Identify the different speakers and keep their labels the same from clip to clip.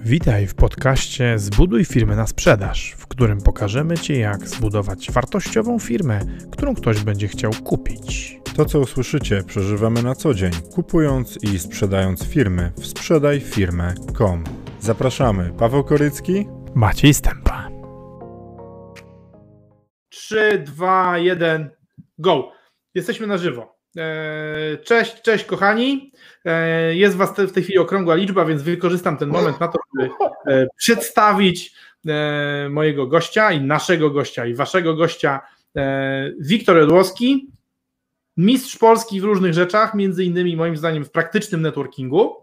Speaker 1: Witaj w podcaście Zbuduj firmę na sprzedaż, w którym pokażemy Ci, jak zbudować wartościową firmę, którą ktoś będzie chciał kupić.
Speaker 2: To, co usłyszycie, przeżywamy na co dzień, kupując i sprzedając firmy w sprzedajfirmę.com. Zapraszamy, Paweł Korycki,
Speaker 1: Maciej Stępa.
Speaker 3: 3, 2, 1, go. Jesteśmy na żywo. E, cześć, cześć kochani. E, jest Was w tej chwili okrągła liczba, więc wykorzystam ten moment na to, żeby e, przedstawić mojego gościa i naszego gościa i Waszego gościa. Wiktor Edłowski, mistrz Polski w różnych rzeczach, między innymi moim zdaniem w praktycznym networkingu.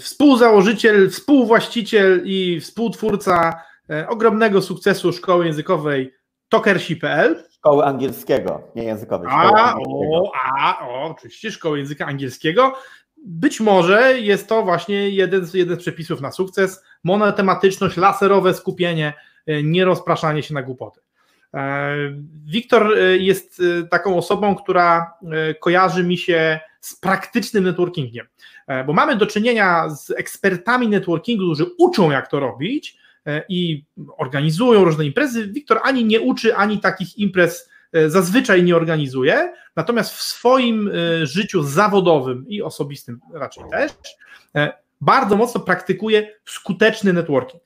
Speaker 3: Współzałożyciel, współwłaściciel i współtwórca ogromnego sukcesu szkoły językowej tokersi.pl
Speaker 4: szkoły angielskiego, nie językowej.
Speaker 3: A, o, a, o, oczywiście szkoły języka angielskiego. Być może jest to właśnie jeden z, jeden z przepisów na sukces. Monotematyczność, laserowe skupienie, e, nie rozpraszanie się na głupoty. E, Wiktor e, jest taką osobą, która kojarzy mi się z praktycznym networkingiem, bo mamy do czynienia z ekspertami networkingu, którzy uczą, jak to robić, i organizują różne imprezy. Wiktor ani nie uczy, ani takich imprez e, zazwyczaj nie organizuje, natomiast w swoim e, życiu zawodowym i osobistym raczej też bardzo mocno praktykuje skuteczny networking.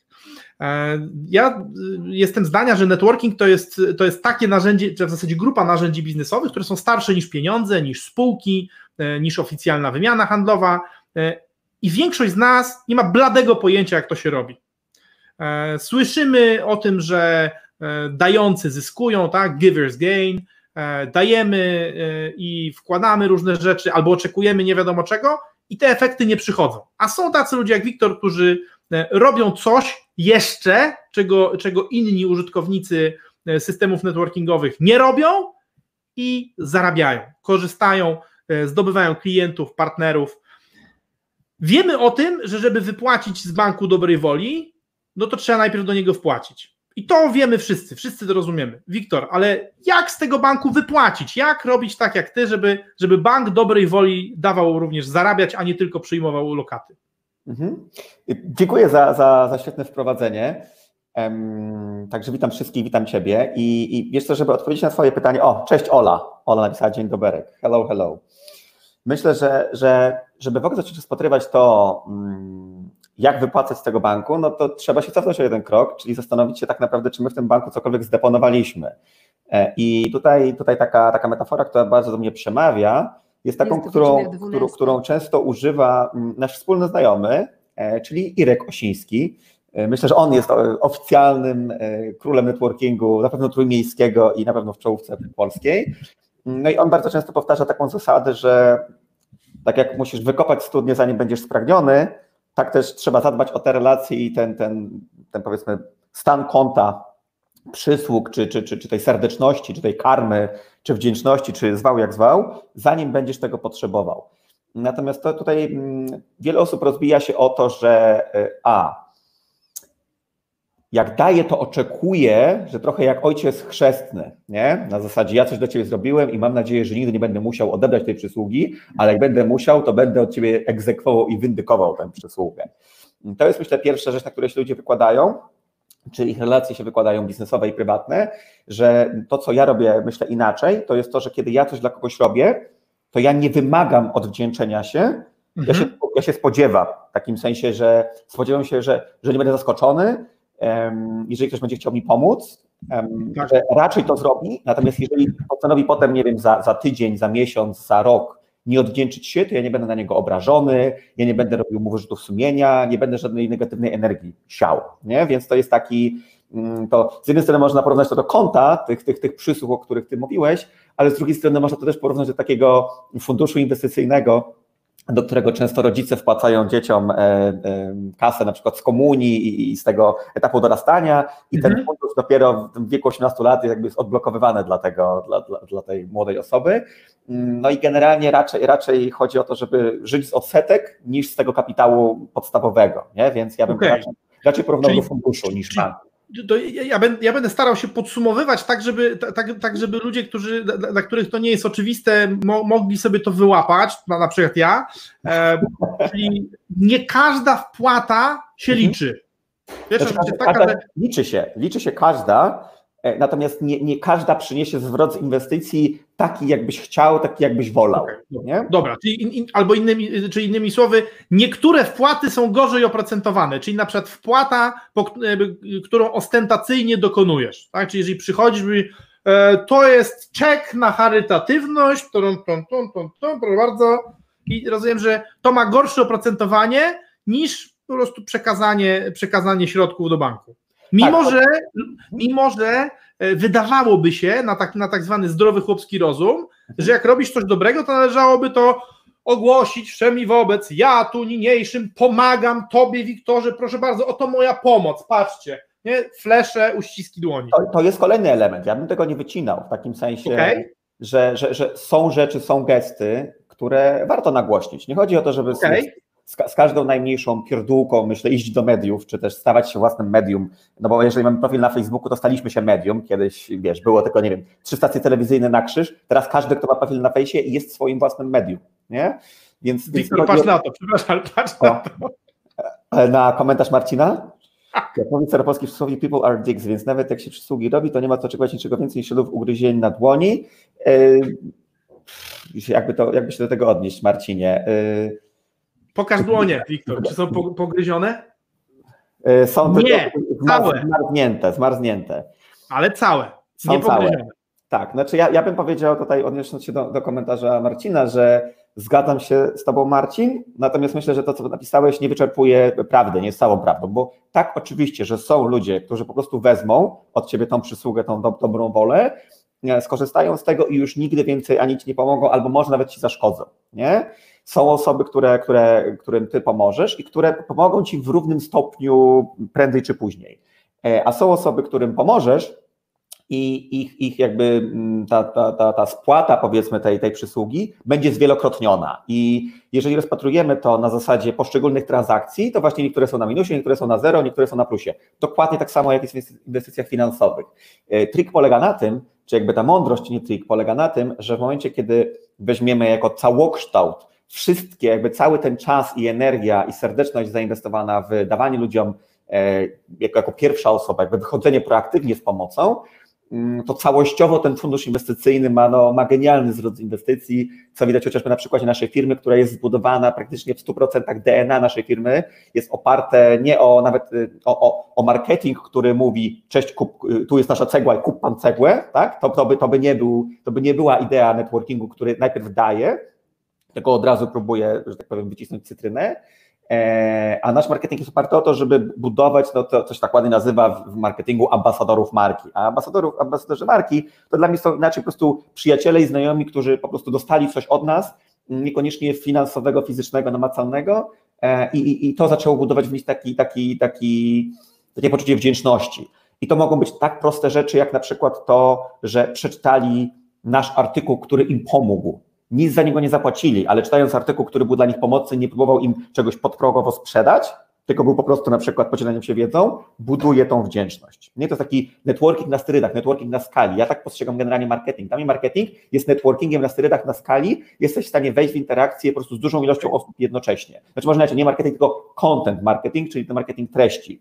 Speaker 3: Ja jestem zdania, że networking to jest, to jest takie narzędzie, czy w zasadzie grupa narzędzi biznesowych, które są starsze niż pieniądze, niż spółki, niż oficjalna wymiana handlowa. I większość z nas nie ma bladego pojęcia, jak to się robi. E, słyszymy o tym, że e, dający zyskują, tak? Givers gain. E, dajemy i wkładamy różne rzeczy, albo oczekujemy nie wiadomo czego, i te efekty nie przychodzą. A są tacy ludzie jak Wiktor, którzy robią coś jeszcze, czego, czego inni użytkownicy systemów networkingowych nie robią i zarabiają, korzystają, zdobywają klientów, partnerów. Wiemy o tym, że żeby wypłacić z banku dobrej woli, no to trzeba najpierw do niego wpłacić. I to wiemy wszyscy, wszyscy to rozumiemy. Wiktor, ale jak z tego banku wypłacić? Jak robić tak jak ty, żeby, żeby bank dobrej woli dawał również zarabiać, a nie tylko przyjmował lokaty?
Speaker 4: Mhm. Dziękuję za, za, za świetne wprowadzenie. Um, także witam wszystkich, witam Ciebie. I, I wiesz co, żeby odpowiedzieć na Twoje pytanie, o, cześć Ola. Ola napisała dzień dobry. Hello, hello. Myślę, że, że żeby w ogóle zacząć rozpatrywać to, um, jak wypłacać z tego banku, no to trzeba się cofnąć o jeden krok, czyli zastanowić się tak naprawdę, czy my w tym banku cokolwiek zdeponowaliśmy. E, I tutaj, tutaj taka, taka metafora, która bardzo do mnie przemawia, jest taką, jest którą, którą, którą często używa mm, nasz wspólny znajomy, e, czyli Irek Osiński. E, myślę, że on jest oficjalnym królem networkingu, na pewno trójmiejskiego i na pewno w czołówce polskiej. No i on bardzo często powtarza taką zasadę, że tak jak musisz wykopać studnię, zanim będziesz spragniony, tak też trzeba zadbać o te relacje i ten, ten, ten powiedzmy stan konta przysług, czy, czy, czy, czy tej serdeczności, czy tej karmy, czy wdzięczności, czy zwał jak zwał, zanim będziesz tego potrzebował. Natomiast to tutaj mm, wiele osób rozbija się o to, że y, a, jak daje, to oczekuje, że trochę jak ojciec chrzestny, nie? Na zasadzie ja coś do ciebie zrobiłem i mam nadzieję, że nigdy nie będę musiał odebrać tej przysługi, ale jak będę musiał, to będę od ciebie egzekwował i windykował tę przysługę. To jest myślę pierwsza rzecz, na której się ludzie wykładają, czy ich relacje się wykładają biznesowe i prywatne, że to, co ja robię, myślę inaczej, to jest to, że kiedy ja coś dla kogoś robię, to ja nie wymagam odwdzięczenia się, mhm. ja, się ja się spodziewam, w takim sensie, że spodziewam się, że, że nie będę zaskoczony, jeżeli ktoś będzie chciał mi pomóc, tak. że raczej to zrobi, natomiast jeżeli postanowi potem, nie wiem, za, za tydzień, za miesiąc, za rok nie odwdzięczyć się, to ja nie będę na niego obrażony, ja nie będę robił mu wyrzutów sumienia, nie będę żadnej negatywnej energii siał, nie? Więc to jest taki, mm, to z jednej strony można porównać to do konta, tych, tych, tych przysług, o których ty mówiłeś, ale z drugiej strony można to też porównać do takiego funduszu inwestycyjnego, do którego często rodzice wpłacają dzieciom e, e, kasę na przykład z komunii i z tego etapu dorastania i ten mhm. fundusz dopiero w wieku 18 lat jakby jest odblokowywany dla, tego, dla, dla, dla tej młodej osoby. No i generalnie raczej, raczej chodzi o to, żeby żyć z odsetek niż z tego kapitału podstawowego, nie? więc ja bym okay. raczej, raczej porównał do funduszu niż banku
Speaker 3: ja, będę, ja, będę, starał się podsumowywać tak, żeby, tak, tak żeby ludzie, którzy, dla, dla których to nie jest oczywiste, mo, mogli sobie to wyłapać, na, na przykład ja. E, czyli nie każda wpłata się
Speaker 4: Mhm.
Speaker 3: liczy. Wiesz,
Speaker 4: Znaczy,
Speaker 3: taka, że
Speaker 4: liczy się, liczy się każda, natomiast nie, nie każda przyniesie zwrot z inwestycji taki, jakbyś chciał, taki, jakbyś wolał. Nie?
Speaker 3: Dobra, czyli in, in, albo innymi, czyli innymi słowy, niektóre wpłaty są gorzej oprocentowane, czyli na przykład wpłata, po, jakby, którą ostentacyjnie dokonujesz, tak? Czyli jeżeli przychodzisz, e, to jest czek na charytatywność, tą, tą, tą, tą, tą, proszę bardzo, i rozumiem, że to ma gorsze oprocentowanie niż po prostu przekazanie, przekazanie środków do banku. Mimo,
Speaker 4: Tak.
Speaker 3: że, mimo, że e, wydawałoby się na tak, na tak zwany zdrowy chłopski rozum, że jak robisz coś dobrego, to należałoby to ogłosić wszemi wobec. Ja tu niniejszym pomagam tobie, Wiktorze, proszę bardzo, oto moja pomoc, patrzcie. Nie? Flesze, uściski dłoni.
Speaker 4: To, to jest kolejny element. Ja bym tego nie wycinał w takim sensie,
Speaker 3: Okej.
Speaker 4: że, że, że są rzeczy, są gesty, które warto nagłośnić. Nie chodzi o to, żeby
Speaker 3: Okej.
Speaker 4: Z, ka- z każdą najmniejszą pierdółką, myślę, iść do mediów, czy też stawać się własnym medium. No bo jeżeli mamy profil na Facebooku, to staliśmy się medium. Kiedyś, wiesz, było tylko, nie wiem, trzy stacje telewizyjne na krzyż. Teraz każdy, kto ma profil na fejsie, jest swoim własnym medium. Nie? Więc, więc
Speaker 3: Wiktor,
Speaker 4: chodzi
Speaker 3: patrz na to, przepraszam, patrz
Speaker 4: O.
Speaker 3: na to.
Speaker 4: E, Na komentarz Marcina? Jak mówi staropolski przysłowie, people are dicks, więc nawet jak się przysługi robi, to nie ma co oczekiwać niczego więcej niż śladów ugryzień na dłoni. E, Jakby, to, jakby się do tego odnieść, Marcinie? E,
Speaker 3: Pokaż dłonie, Wiktor, czy są po- pogryzione?
Speaker 4: e, Są
Speaker 3: Nie, całe.
Speaker 4: zmarznięte, zmarznięte.
Speaker 3: Ale całe,
Speaker 4: Są
Speaker 3: nie
Speaker 4: całe. Tak, znaczy ja, ja bym powiedział tutaj, odnosząc się do, do komentarza Marcina, że zgadzam się z Tobą, Marcin, natomiast myślę, że to, co napisałeś, nie wyczerpuje prawdy, nie jest całą prawdą, bo tak, oczywiście, że są ludzie, którzy po prostu wezmą od Ciebie tą przysługę, tą do, dobrą wolę, nie, skorzystają z tego i już nigdy więcej ani Ci nie pomogą, albo może nawet Ci zaszkodzą, nie? Są osoby, które, które, którym Ty pomożesz i które pomogą Ci w równym stopniu prędzej czy później. E, A są osoby, którym pomożesz, i ich, ich jakby mm, ta, ta, ta, ta spłata powiedzmy tej, tej przysługi będzie zwielokrotniona i jeżeli rozpatrujemy to na zasadzie poszczególnych transakcji, to właśnie niektóre są na minusie, niektóre są na zero, niektóre są na plusie. Dokładnie tak samo jak jest w inwestycjach finansowych. E, Trik polega na tym, czy jakby ta mądrość, nie trik, polega na tym, że w momencie, kiedy weźmiemy jako całokształt wszystkie, jakby cały ten czas i energia i serdeczność zainwestowana w dawanie ludziom e, jako, jako pierwsza osoba, jakby wychodzenie proaktywnie z pomocą, mm, to całościowo ten fundusz inwestycyjny ma, no, ma genialny zwrot inwestycji, co widać chociażby na przykładzie naszej firmy, która jest zbudowana praktycznie w 100% DNA naszej firmy, jest oparte nie o nawet y, o, o, o marketing, który mówi cześć, kup, y, tu jest nasza cegła i kup pan cegłę, tak? to, to, by, to, by nie był, to by nie była idea networkingu, który najpierw daje, tylko od razu próbuje, że tak powiem, wycisnąć cytrynę, E, a nasz marketing jest oparty o to, żeby budować, no to coś tak ładnie nazywa w marketingu ambasadorów marki. A ambasadorów, ambasadorzy marki to dla mnie są inaczej po prostu przyjaciele i znajomi, którzy po prostu dostali coś od nas, niekoniecznie finansowego, fizycznego, namacalnego e, i, i, i to zaczęło budować w nich taki, taki, taki, takie poczucie wdzięczności. I to mogą być tak proste rzeczy, jak na przykład to, że przeczytali nasz artykuł, który im pomógł nic za niego nie zapłacili, ale czytając artykuł, który był dla nich pomocny, nie próbował im czegoś podprogowo sprzedać, tylko był po prostu na przykład podzieleniem się wiedzą, buduje tą wdzięczność. Nie to jest taki networking na sterydach, networking na skali. Ja tak postrzegam generalnie marketing. Dla mnie marketing jest networkingiem na sterydach na skali, jesteś w stanie wejść w interakcję po prostu z dużą ilością osób jednocześnie. Znaczy może nie marketing, tylko content marketing, czyli ten marketing treści.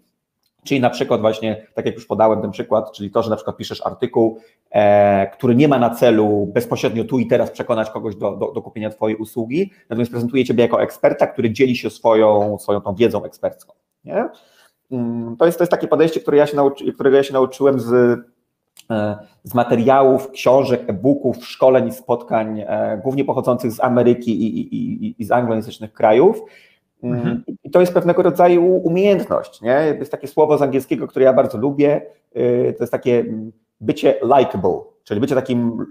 Speaker 4: Czyli na przykład właśnie, tak jak już podałem ten przykład, czyli to, że na przykład piszesz artykuł, e, który nie ma na celu bezpośrednio tu i teraz przekonać kogoś do, do, do kupienia Twojej usługi, natomiast prezentuje Ciebie jako eksperta, który dzieli się swoją, swoją tą wiedzą ekspercką. Nie? Mm, To, jest, to jest takie podejście, które ja się nauczy, którego ja się nauczyłem z, e, z materiałów, książek, e-booków, szkoleń spotkań, e, głównie pochodzących z Ameryki i, i, i, i z anglojęzycznych krajów.
Speaker 3: Mhm.
Speaker 4: I to jest pewnego rodzaju umiejętność. Nie? Jest takie słowo z angielskiego, które ja bardzo lubię. y, To jest takie bycie likable, czyli bycie takim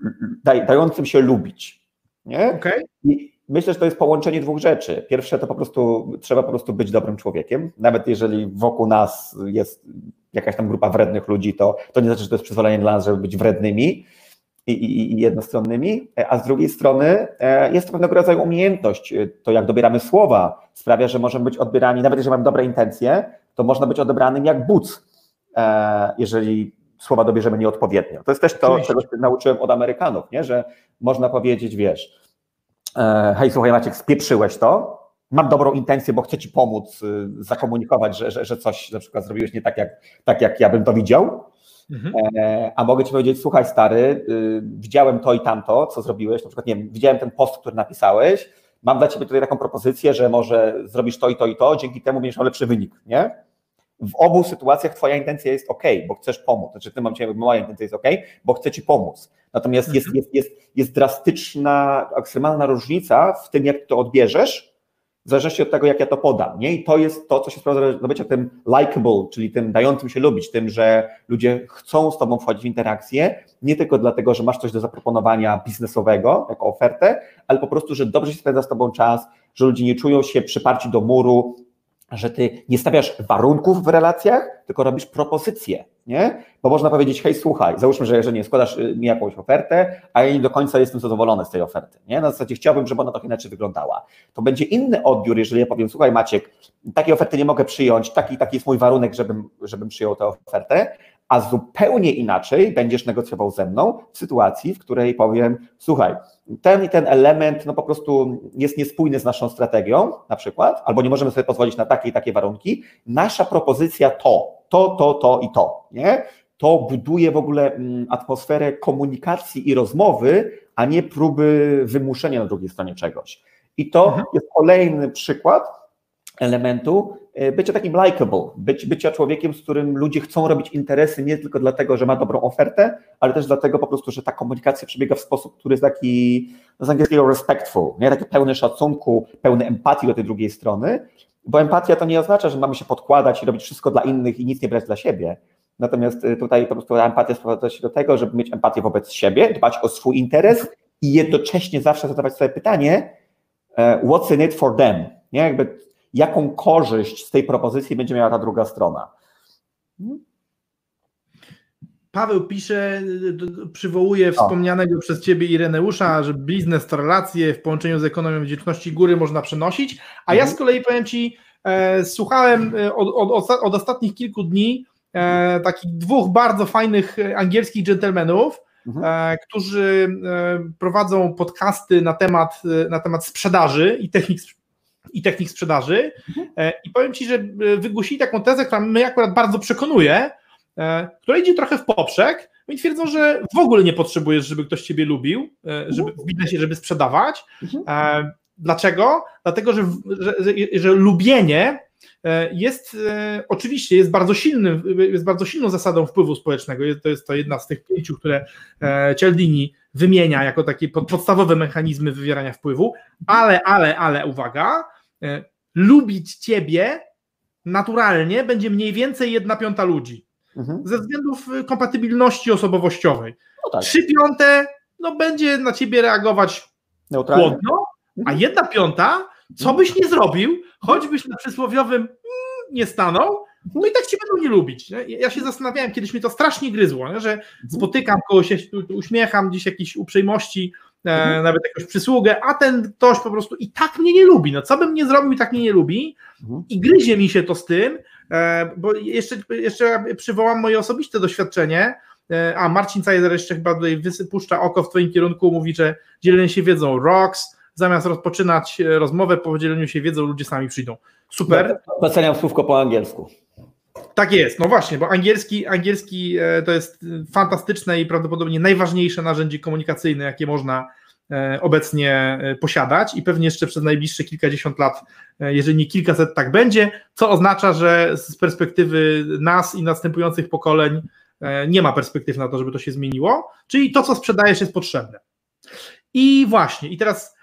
Speaker 4: daj- dającym się lubić. Nie?
Speaker 3: Okej?
Speaker 4: I myślę, że to jest połączenie dwóch rzeczy. Pierwsze to po prostu trzeba po prostu być dobrym człowiekiem. Nawet jeżeli wokół nas jest jakaś tam grupa wrednych ludzi, to, to nie znaczy, że to jest przyzwolenie dla nas, żeby być wrednymi i, i, i jednostronnymi, a z drugiej strony e, jest to pewnego rodzaju umiejętność. To jak dobieramy słowa sprawia, że możemy być odbierani, nawet jeżeli mamy dobre intencje, to można być odebranym jak buc, e, jeżeli słowa dobierzemy nieodpowiednio. To jest też to, czego się nauczyłem od Amerykanów, nie? że można powiedzieć, wiesz, e, hej, słuchaj Maciek, spieprzyłeś to, mam dobrą intencję, bo chcę ci pomóc, y, zakomunikować, że, że, że coś na przykład zrobiłeś nie tak jak, tak, jak ja bym to widział. Mhm. E, a mogę ci powiedzieć, słuchaj, stary, y, widziałem to i tamto, co zrobiłeś. Na przykład, nie wiem, widziałem ten post, który napisałeś. Mam dla ciebie tutaj taką propozycję, że może zrobisz to i to i to, dzięki temu będziesz miał lepszy wynik, nie? W obu sytuacjach Twoja intencja jest ok, bo chcesz pomóc. Znaczy, w tym momencie moja intencja jest ok, bo chcę Ci pomóc. Natomiast jest, mhm. jest, jest, jest drastyczna, ekstremalna różnica w tym, jak to odbierzesz, w zależności od tego, jak ja to podam. Nie? I to jest to, co się sprawdza do bycia tym likable, czyli tym dającym się lubić, tym, że ludzie chcą z Tobą wchodzić w interakcję, nie tylko dlatego, że masz coś do zaproponowania biznesowego, jako ofertę, ale po prostu, że dobrze się spędza z Tobą czas, że ludzie nie czują się przyparci do muru, że ty nie stawiasz warunków w relacjach, tylko robisz propozycje, nie? Bo można powiedzieć, hej, słuchaj, załóżmy, że jeżeli nie składasz y, mi jakąś ofertę, a ja nie do końca jestem zadowolony z tej oferty, nie? Na zasadzie chciałbym, żeby ona trochę inaczej wyglądała. To będzie inny odbiór, jeżeli ja powiem, słuchaj Maciek, takiej oferty nie mogę przyjąć, taki, taki jest mój warunek, żebym, żebym przyjął tę ofertę, a zupełnie inaczej będziesz negocjował ze mną w sytuacji, w której powiem, słuchaj, ten i ten element no po prostu jest niespójny z naszą strategią, na przykład, albo nie możemy sobie pozwolić na takie i takie warunki. Nasza propozycja to, to, to, to i to, nie? To buduje w ogóle mm, atmosferę komunikacji i rozmowy, a nie próby wymuszenia na drugiej stronie czegoś. I to mhm. jest kolejny przykład elementu, E, bycia takim likable, być, bycia człowiekiem, z którym ludzie chcą robić interesy nie tylko dlatego, że ma dobrą ofertę, ale też dlatego po prostu, że ta komunikacja przebiega w sposób, który jest taki no z angielskiego respectful, nie? taki pełny szacunku, pełny empatii do tej drugiej strony, bo empatia to nie oznacza, że mamy się podkładać i robić wszystko dla innych i nic nie brać dla siebie. Natomiast e, tutaj po prostu empatia sprowadza się do tego, żeby mieć empatię wobec siebie, dbać o swój interes i jednocześnie zawsze zadawać sobie pytanie, e, what's in it for them? Nie? Jakby jaką korzyść z tej propozycji będzie miała ta druga strona.
Speaker 3: Paweł pisze, przywołuje wspomnianego przez Ciebie Ireneusza, że biznes to relacje w połączeniu z ekonomią wdzięczności góry można przenosić, a ja z mhm. kolei powiem Ci, e, słuchałem e, od, od, od, ostatnich kilku dni e, takich dwóch bardzo fajnych angielskich dżentelmenów, mhm. e, którzy e, prowadzą podcasty na temat, na temat sprzedaży i technik i technik sprzedaży. Mhm. E, I powiem Ci, że e, wygłosili taką tezę, która mnie akurat bardzo przekonuje, e, która idzie trochę w poprzek. Oni twierdzą, że w ogóle nie potrzebujesz, żeby ktoś Ciebie lubił, żeby w biznesie, żeby sprzedawać. Mhm. Dlaczego? Dlatego, że, że, że, że lubienie jest oczywiście jest bardzo silnym, jest bardzo silną zasadą wpływu społecznego. to jest to jedna z tych pięciu, które Cialdini wymienia jako takie podstawowe mechanizmy wywierania wpływu, ale, ale, ale uwaga, E, lubić ciebie naturalnie będzie mniej więcej jedna piąta ludzi. Mhm. Ze względów y, kompatybilności osobowościowej. No tak. Trzy piąte no, będzie na ciebie reagować Neutralnie. chłodno, a mhm. jedna piąta, co byś nie zrobił, choćbyś na przysłowiowym mm, nie stanął, no i tak cię będą nie lubić. Nie? Ja się zastanawiałem, kiedyś mi to strasznie gryzło, nie? że spotykam kogoś, się uśmiecham, gdzieś jakieś uprzejmości, E, mhm. nawet jakąś przysługę, a ten ktoś po prostu i tak mnie nie lubi. No co bym nie zrobił i tak mnie nie lubi mhm. i gryzie mi się to z tym, e, bo jeszcze, jeszcze przywołam moje osobiste doświadczenie, e, a Marcin Cajzer jeszcze chyba tutaj wypuszcza oko w twoim kierunku, mówi, że dzielenie się wiedzą rocks, zamiast rozpoczynać rozmowę po dzieleniu się wiedzą, ludzie sami przyjdą. Super.
Speaker 4: Doceniam słówko po angielsku.
Speaker 3: Tak jest, no właśnie, bo angielski, angielski e, to jest fantastyczne i prawdopodobnie najważniejsze narzędzie komunikacyjne, jakie można e, obecnie e, posiadać i pewnie jeszcze przez najbliższe kilkadziesiąt lat, jeżeli nie kilkaset, tak będzie, co oznacza, że z perspektywy nas i następujących pokoleń nie ma perspektyw na to, żeby to się zmieniło, czyli to, co sprzedajesz, jest potrzebne. I właśnie, i teraz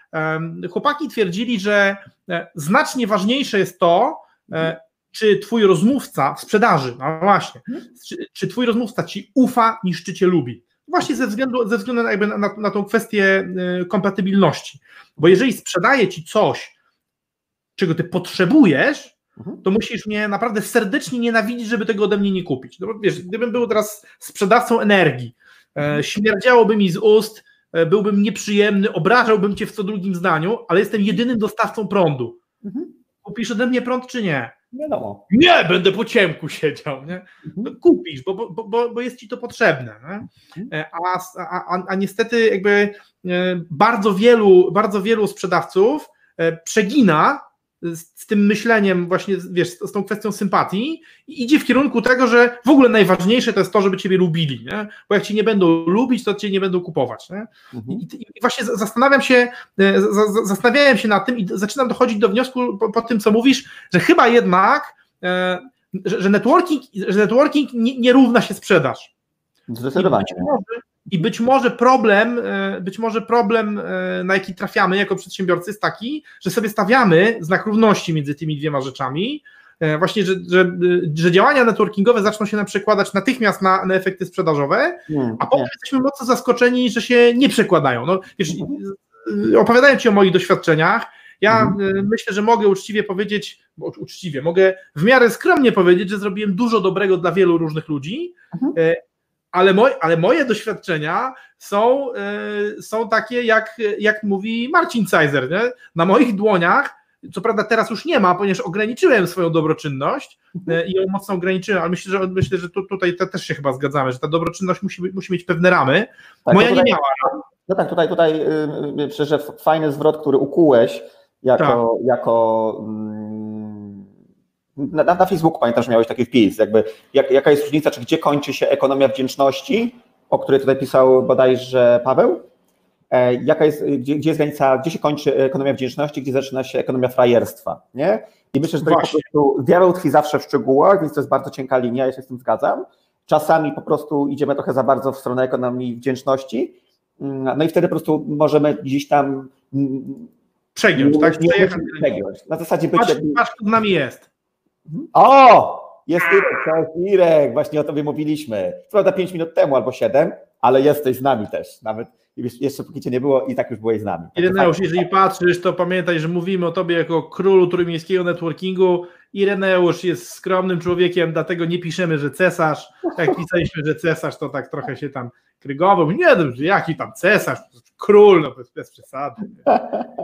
Speaker 3: chłopaki twierdzili, że znacznie ważniejsze jest to, czy twój rozmówca w sprzedaży, no właśnie, czy, czy twój rozmówca ci ufa niż czy cię lubi. Właśnie ze względu, ze względu na, na, na tą kwestię y, kompatybilności. Bo jeżeli sprzedaję ci coś, czego ty potrzebujesz, mhm. to musisz mnie naprawdę serdecznie nienawidzić, żeby tego ode mnie nie kupić. No, wiesz, gdybym był teraz sprzedawcą energii, e, mhm. śmierdziałoby mi z ust, e, byłbym nieprzyjemny, obrażałbym cię w co drugim zdaniu, ale jestem jedynym dostawcą prądu. Mhm. Kupisz ode mnie prąd czy nie?
Speaker 4: Wiadomo.
Speaker 3: Nie, będę po ciemku siedział, nie? No, kupisz, bo, bo, bo, bo jest ci to potrzebne. Mhm. A, a, a niestety jakby e, bardzo wielu, bardzo wielu sprzedawców e, przegina z, z, tym myśleniem, właśnie, wiesz, z, z, tą kwestią sympatii i idzie w kierunku tego, że w ogóle najważniejsze to jest to, żeby ciebie lubili, nie? bo jak cię nie będą lubić, to cię nie będą kupować. Nie? Mhm. I, I, właśnie zastanawiam się, e, zastanawiałem się nad tym i zaczynam dochodzić do wniosku po, po tym, co mówisz, że chyba jednak, e, że, że, networking, że networking nie, nie równa się sprzedaż.
Speaker 4: Zdecydowanie.
Speaker 3: I być może problem, e, być może problem, e, na jaki trafiamy jako przedsiębiorcy, jest taki, że sobie stawiamy znak równości między tymi dwiema rzeczami. E, właśnie, że, że, że działania networkingowe zaczną się nam przekładać natychmiast na, na efekty sprzedażowe, a potem nie. jesteśmy mocno zaskoczeni, że się nie przekładają. No, wiesz, opowiadając Ci o moich doświadczeniach, ja hmm. myślę, że mogę uczciwie powiedzieć, uczciwie, mogę w miarę skromnie powiedzieć, że zrobiłem dużo dobrego dla wielu różnych ludzi, mhm ale, moj, ale moje doświadczenia są, y, są takie, jak, jak mówi Marcin Cajzer. Nie? Na moich dłoniach, co prawda teraz już nie ma, ponieważ ograniczyłem swoją dobroczynność y, i ją mocno ograniczyłem, ale myślę, że myślę, że tu, tutaj też się chyba zgadzamy, że ta dobroczynność musi, musi mieć pewne ramy. Tak, Moja tutaj, nie miała.
Speaker 4: No tak, tutaj, tutaj myślę, że fajny zwrot, który ukułeś jako, tak. jako mm, na, na Facebooku pamiętam, że miałeś taki wpis, jakby jak, jaka jest różnica, czy gdzie kończy się ekonomia wdzięczności, o której tutaj pisał bodajże Paweł, e, jaka jest, gdzie, gdzie jest granica, gdzie się kończy ekonomia wdzięczności, gdzie zaczyna się ekonomia frajerstwa, nie? I myślę, że to po prostu diabeł tkwi zawsze w szczegółach, więc to jest bardzo cienka linia, ja się z tym zgadzam. Czasami po prostu idziemy trochę za bardzo w stronę ekonomii wdzięczności, mm, no i wtedy po prostu możemy gdzieś tam
Speaker 3: mm, przegiąć, tak?
Speaker 4: Przegiąć. Na zasadzie być.
Speaker 3: Patrz, patrz, z nami jest.
Speaker 4: O! Jest Irek, Irek, właśnie o tobie mówiliśmy. Prawda 5 minut temu albo 7, ale jesteś z nami też. Nawet jeszcze póki cię nie było i tak już byłeś z nami.
Speaker 3: Ireneusz, jeżeli patrzysz, to pamiętaj, że mówimy o tobie jako królu trójmiejskiego networkingu. Ireneusz jest skromnym człowiekiem, dlatego nie piszemy, że cesarz. Jak pisaliśmy, że cesarz, to tak trochę się tam krygował. Nie, no, jaki tam cesarz, król, no bez, bez przesady.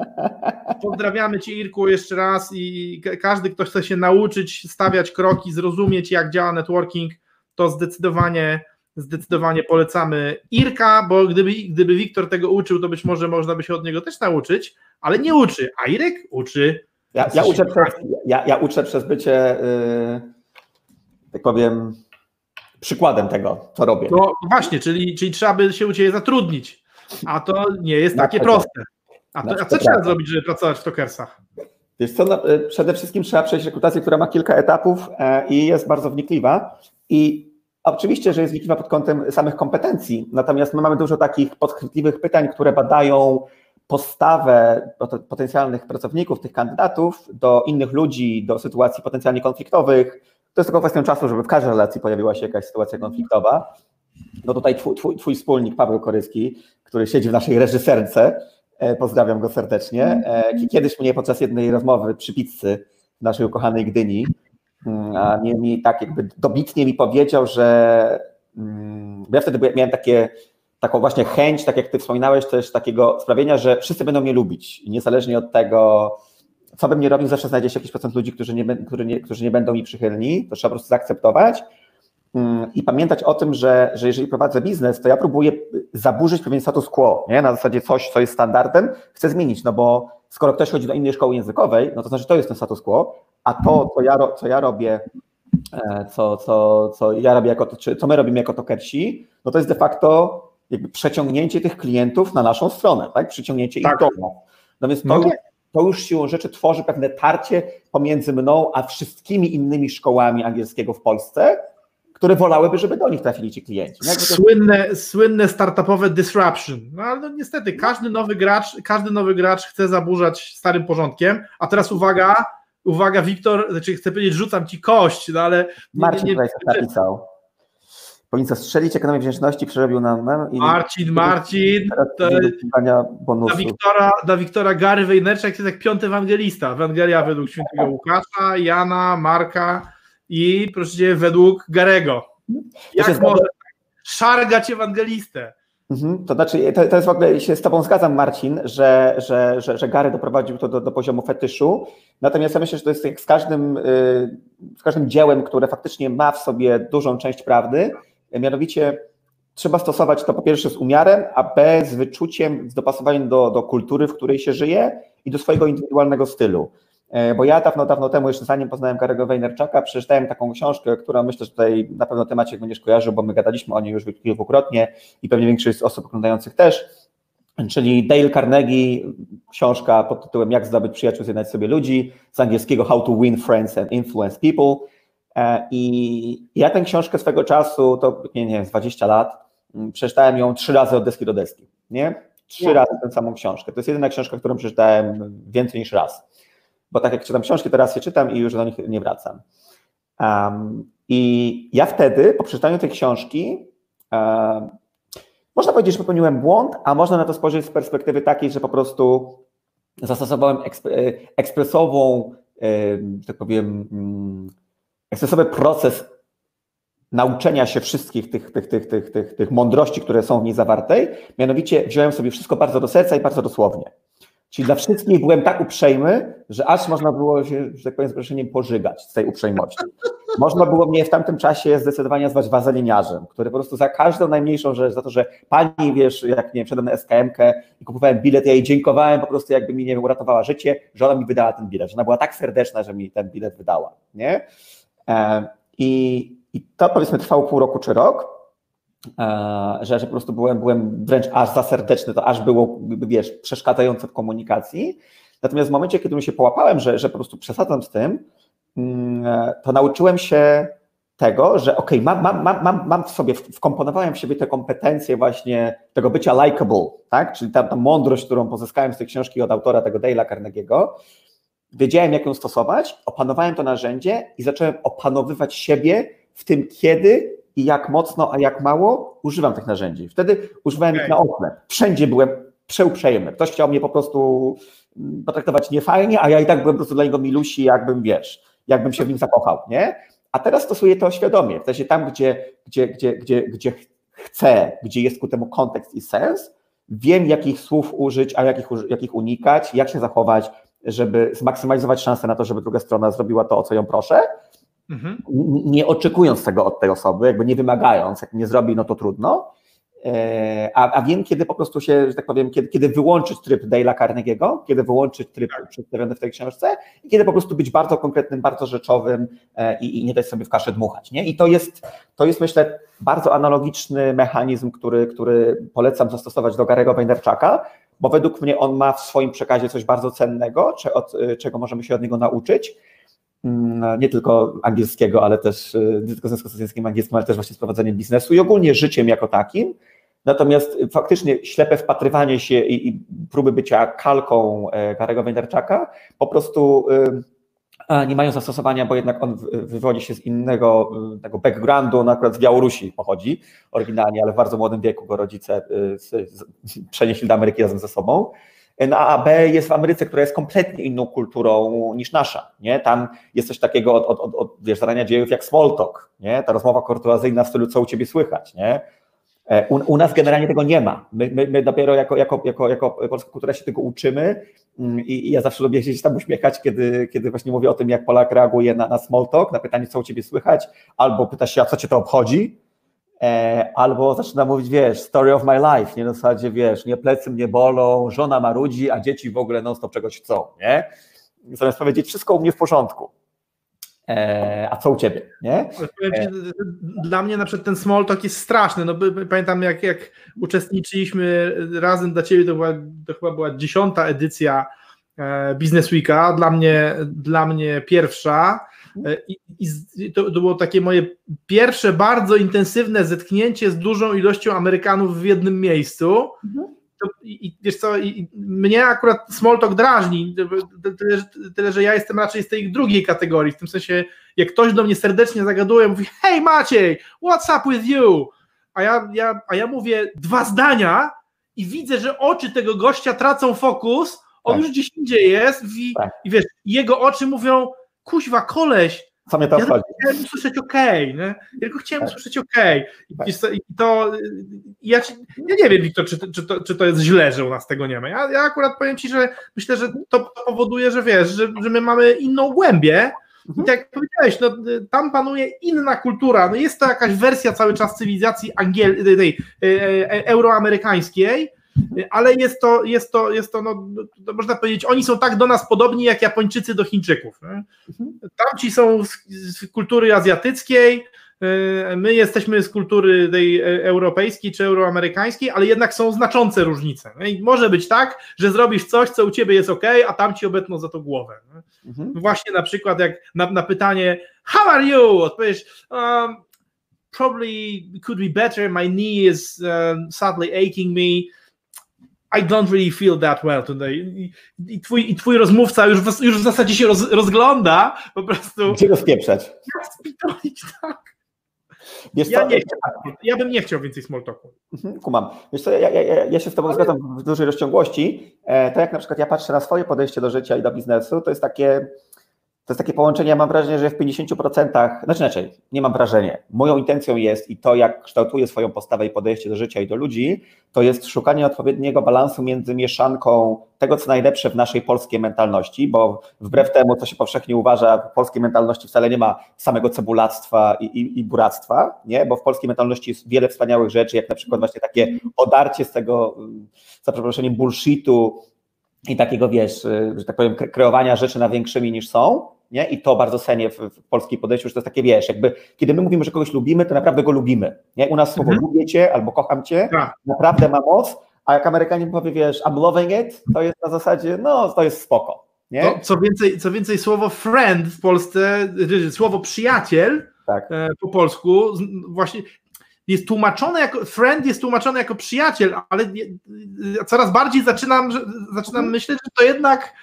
Speaker 3: Pozdrawiamy Cię Irku jeszcze raz i każdy, kto chce się nauczyć stawiać kroki, zrozumieć jak działa networking, to zdecydowanie zdecydowanie polecamy Irka, bo gdyby, gdyby Wiktor tego uczył, to być może można by się od niego też nauczyć, ale nie uczy, a Irek uczy.
Speaker 4: Ja, ja uczę, przez, ja, ja, uczę przez bycie, yy, tak powiem, przykładem tego, co robię.
Speaker 3: No właśnie, czyli, czyli trzeba by się u Ciebie zatrudnić, a to nie jest takie proste. A, to, a co trzeba zrobić, żeby pracować w Tokersach?
Speaker 4: Wiesz co, no, y, przede wszystkim trzeba przejść rekrutację, która ma kilka etapów e, i jest bardzo wnikliwa i Oczywiście, że jest wnikliwa pod kątem samych kompetencji, natomiast my mamy dużo takich podchwytliwych pytań, które badają postawę potencjalnych pracowników, tych kandydatów do innych ludzi, do sytuacji potencjalnie konfliktowych. To jest tylko kwestią czasu, żeby w każdej relacji pojawiła się jakaś sytuacja konfliktowa. No tutaj twój, twój, twój wspólnik Paweł Koryski, który siedzi w naszej reżyserce, e, pozdrawiam go serdecznie, e, kiedyś mnie podczas jednej rozmowy przy pizzy w naszej ukochanej Gdyni Mm, a nie mi tak jakby dobitnie mi powiedział, że mm, ja wtedy miałem takie, taką właśnie chęć, tak jak ty wspominałeś, też takiego sprawienia, że wszyscy będą mnie lubić niezależnie od tego, co bym nie robił, zawsze znajdzie się jakiś procent ludzi, którzy nie, którzy nie, którzy nie będą mi przychylni, to trzeba po prostu zaakceptować i pamiętać o tym, że, że jeżeli prowadzę biznes, to ja próbuję zaburzyć pewien status quo, nie? na zasadzie coś, co jest standardem, chcę zmienić, no bo skoro ktoś chodzi do innej szkoły językowej, no to znaczy to jest ten status quo, a to, co ja, co ja robię, e, co, co, co ja robię jako, czy co my robimy jako tokersi, no to jest de facto jakby przeciągnięcie tych klientów na naszą stronę, tak? Przyciągnięcie tak. ich do nas. No więc to, no tak. to już siłą rzeczy tworzy pewne tarcie pomiędzy mną a wszystkimi innymi szkołami angielskiego w Polsce, które wolałyby, żeby do nich trafili ci klienci.
Speaker 3: No słynne, słynne startupowe disruption. No ale no, niestety każdy nowy gracz, każdy nowy gracz chce zaburzać starym porządkiem, a teraz uwaga, uwaga, Wiktor, znaczy chcę powiedzieć, rzucam ci kość, no ale.
Speaker 4: Marcin nie, nie, nie, napisał. Powinien strzelić ekonomię wdzięczności, przerobił nam. No,
Speaker 3: i Marcin, Marcin. To, dla, Wiktora, dla Wiktora Gary Wejnerczak jest jak piąty ewangelista. Ewangelia według świętego Łukasza, Jana, Marka i proszę cię, według Garego. Jak może szargać ewangelistę?
Speaker 4: Mhm. To znaczy, to, to, jest w ogóle, się z Tobą zgadzam, Marcin, że, że, że, że Gary doprowadził to do, do poziomu fetyszu. Natomiast ja myślę, że to jest jak z każdym, y, z każdym dziełem, które faktycznie ma w sobie dużą część prawdy. Mianowicie trzeba stosować to po pierwsze z umiarem, a b z wyczuciem, z dopasowaniem do, do kultury, w której się żyje i do swojego indywidualnego stylu. E, bo ja dawno, dawno temu, jeszcze zanim poznałem Garego Vaynerchuka, przeczytałem taką książkę, która myślę, że tutaj na pewno temacie będziesz kojarzył, bo my gadaliśmy o niej już kilkukrotnie i pewnie większość z osób oglądających też, czyli Dale Carnegie, książka pod tytułem Jak zdobyć przyjaciół, zjednać sobie ludzi, z angielskiego How to Win Friends and Influence People. E, I ja tę książkę swego czasu, to nie, nie wiem, 20 lat, mm, przeczytałem ją trzy razy od deski do deski, nie? Trzy no. razy tę samą książkę. To jest jedyna książka, którą przeczytałem więcej niż raz bo tak jak czytam książki, teraz je czytam i już do nich nie wracam. Um, I ja wtedy, po przeczytaniu tej książki, um, można powiedzieć, że popełniłem błąd, a można na to spojrzeć z perspektywy takiej, że po prostu zastosowałem ekspresową, że tak powiem, mm, ekspresowy proces nauczenia się wszystkich tych, tych, tych, tych, tych, tych mądrości, które są w niej zawartej. Mianowicie wziąłem sobie wszystko bardzo do serca i bardzo dosłownie. Czyli dla wszystkich byłem tak uprzejmy, że aż można było się, że tak powiem, z proszeniem pożygać z tej uprzejmości. Można było mnie w tamtym czasie zdecydowanie nazwać wazeliniarzem, który po prostu za każdą najmniejszą rzecz, za to, że pani, wiesz, jak nie wiem, na SKM-kę i kupowałem bilet, ja jej dziękowałem po prostu, jakby mi, nie wiem, uratowała życie, że ona mi wydała ten bilet, że ona była tak serdeczna, że mi ten bilet wydała, nie? E, I, i to powiedzmy trwało pół roku czy rok, że, że po prostu byłem, byłem wręcz aż za serdeczny, to aż było, wiesz, przeszkadzające w komunikacji. Natomiast w momencie, kiedy mi się połapałem, że, że po prostu przesadzam z tym, mm, e, to nauczyłem się tego, że okay, mam, mam, mam, mam w sobie, wkomponowałem w siebie te kompetencje właśnie tego bycia likable, tak? czyli ta, ta mądrość, którą pozyskałem z tej książki od autora tego Dale'a Carnegie'ego, wiedziałem jak ją stosować, opanowałem to narzędzie i zacząłem opanowywać siebie w tym, kiedy i jak mocno, a jak mało używam tych narzędzi. Wtedy używałem okay. ich na oklep. Wszędzie byłem przeuprzejmy. Ktoś chciał mnie po prostu mm, potraktować niefajnie, a ja i tak byłem po prostu dla niego milusi, jakbym, wiesz, jakbym się w nim zakochał, nie? A teraz stosuję to świadomie. W sensie tam, gdzie, gdzie, gdzie, gdzie, gdzie chcę, gdzie jest ku temu kontekst i sens, wiem, jakich słów użyć, a jakich, jakich unikać, jak się zachować, żeby zmaksymalizować szansę na to, żeby druga strona zrobiła to, o co ją proszę, mhm. nie oczekując tego od tej osoby, jakby nie wymagając, jak nie zrobi, no to trudno. E, a, a wiem, kiedy po prostu się, że tak powiem, kiedy, kiedy wyłączyć tryb Dale'a Carnegie'ego, kiedy wyłączyć tryb tak. przedstawiony w tej książce i kiedy po prostu być bardzo konkretnym, bardzo rzeczowym e, i, i nie dać sobie w kaszę dmuchać. Nie? I to jest, to jest, myślę, bardzo analogiczny mechanizm, który, który polecam zastosować do Garego Vaynerchuka, bo według mnie on ma w swoim przekazie coś bardzo cennego, od, czego możemy się od niego nauczyć nie tylko angielskiego, ale też y, nie tylko związku z językiem angielskim, ale też właśnie z prowadzeniem biznesu i ogólnie życiem jako takim. Natomiast faktycznie ślepe wpatrywanie się i, i próby bycia kalką e, Vaynerchuka po prostu y, nie mają zastosowania, bo jednak on wywodzi się z innego y, tego backgroundu, on akurat z Białorusi pochodzi oryginalnie, ale w bardzo młodym wieku go rodzice przenieśli do Ameryki razem ze sobą. No a B jest w Ameryce, która jest kompletnie inną kulturą niż nasza. Nie? Tam jest coś takiego od, od, od, od wiesz, zarania dziejów jak small talk, nie? ta rozmowa kurtuazyjna w stylu co u ciebie słychać. Nie? E, u, u, nas generalnie tego nie ma. My, my, my, dopiero jako, jako, jako, jako polska kultura się tego uczymy mm, i, i, ja zawsze lubię się tam uśmiechać, kiedy, kiedy właśnie mówię o tym, jak Polak reaguje na, na small talk, na pytanie, co u ciebie słychać, albo pyta się, a co cię to obchodzi, albo zaczyna mówić, wiesz, story of my life, nie na zasadzie, wiesz, nie plecy mnie bolą, żona marudzi, a dzieci w ogóle non-stop czegoś chcą, nie? Zamiast powiedzieć, wszystko u mnie w porządku. E, a co u ciebie, nie?
Speaker 3: E, dla mnie na przykład ten small talk jest straszny. No, pamiętam, jak, jak uczestniczyliśmy razem dla ciebie, to, była, to chyba była dziesiąta edycja Business Weeka, dla mnie, dla mnie pierwsza. E, I, i to, to, było takie moje pierwsze bardzo intensywne zetknięcie z dużą ilością Amerykanów w jednym miejscu. Mhm. To, i, wiesz co, i, mnie akurat small talk drażni, tyle, tyle, że ja jestem raczej z tej drugiej kategorii, w tym sensie, jak ktoś do mnie serdecznie zagaduje, mówi, hej Maciej, what's up with you? A ja, ja, a ja mówię dwa zdania i widzę, że oczy tego gościa tracą fokus, on tak. już gdzieś indziej jest i, tak. i wiesz, jego oczy mówią, kuźwa, koleś,
Speaker 4: to ja
Speaker 3: chciałem usłyszeć OK, nie? Ja tylko chciałem tak. usłyszeć OK. I, tak. i to, ja, ja nie wiem, Wiktor, czy, czy, to, czy to jest źle, że u nas tego nie ma. Ja, ja akurat powiem Ci, że myślę, że to powoduje, że wiesz, że, że my mamy inną głębię, i tak jak powiedziałeś, no, tam panuje inna kultura. No jest to jakaś wersja cały czas cywilizacji angiel, tej, e, e, euroamerykańskiej, ale jest to, jest to, jest to, no, to można powiedzieć, oni są tak do nas podobni jak Japończycy do Chińczyków. Nie? Tamci są z, z kultury azjatyckiej, y, my jesteśmy z kultury tej e, europejskiej czy euroamerykańskiej, ale jednak są znaczące różnice. I może być tak, że zrobisz coś, co u ciebie jest ok, a tam ci obetną za to głowę. Mhm. Właśnie na przykład jak na, na pytanie How are you? Odpowiesz um, Probably could be better. My knee is um, sadly aching me. I don't really feel that well today. I, i, twój, i twój rozmówca już w, już w zasadzie się roz, rozgląda po prostu.
Speaker 4: Gdzie rozpieprzać?
Speaker 3: Jak spitolić, tak. Wiesz ja, co? nie chciał, ja bym nie chciał więcej small talku.
Speaker 4: Mhm, kumam. Wiesz co, ja, ja, ja się z Tobą zgadzam w dużej rozciągłości. E, to jak na przykład ja patrzę na swoje podejście do życia i do biznesu, to jest takie to jest takie połączenie, ja mam wrażenie, że w 50%, znaczy inaczej, nie mam wrażenia. Moją intencją jest i to, jak kształtuję swoją postawę i podejście do życia i do ludzi, to jest szukanie odpowiedniego balansu między mieszanką tego, co najlepsze w naszej polskiej mentalności, bo wbrew temu, co się powszechnie uważa, w polskiej mentalności wcale nie ma samego cebulactwa i, i, i buractwa, nie? bo w polskiej mentalności jest wiele wspaniałych rzeczy, jak na przykład właśnie takie odarcie z tego, za przeproszeniem, bullshitu, i takiego, wiesz, y, że tak powiem, kreowania rzeczy na większymi niż są, nie? I to bardzo cenię w, w polskiej podejściu, że to jest takie, wiesz, jakby kiedy my mówimy, że kogoś lubimy, to naprawdę go lubimy, nie? U nas słowo mhm. lubię cię albo kocham cię, tak. naprawdę ma moc, a jak Amerykanin powie, wiesz, I'm loving it, to jest na zasadzie, no, to jest spoko, nie?
Speaker 3: Co, więcej, co więcej, słowo friend w Polsce, słowo przyjaciel tak. E, po polsku, właśnie jest tłumaczone jako, friend jest tłumaczone jako przyjaciel, ale coraz bardziej zaczynam, zaczynam mhm. myśleć, że to jednak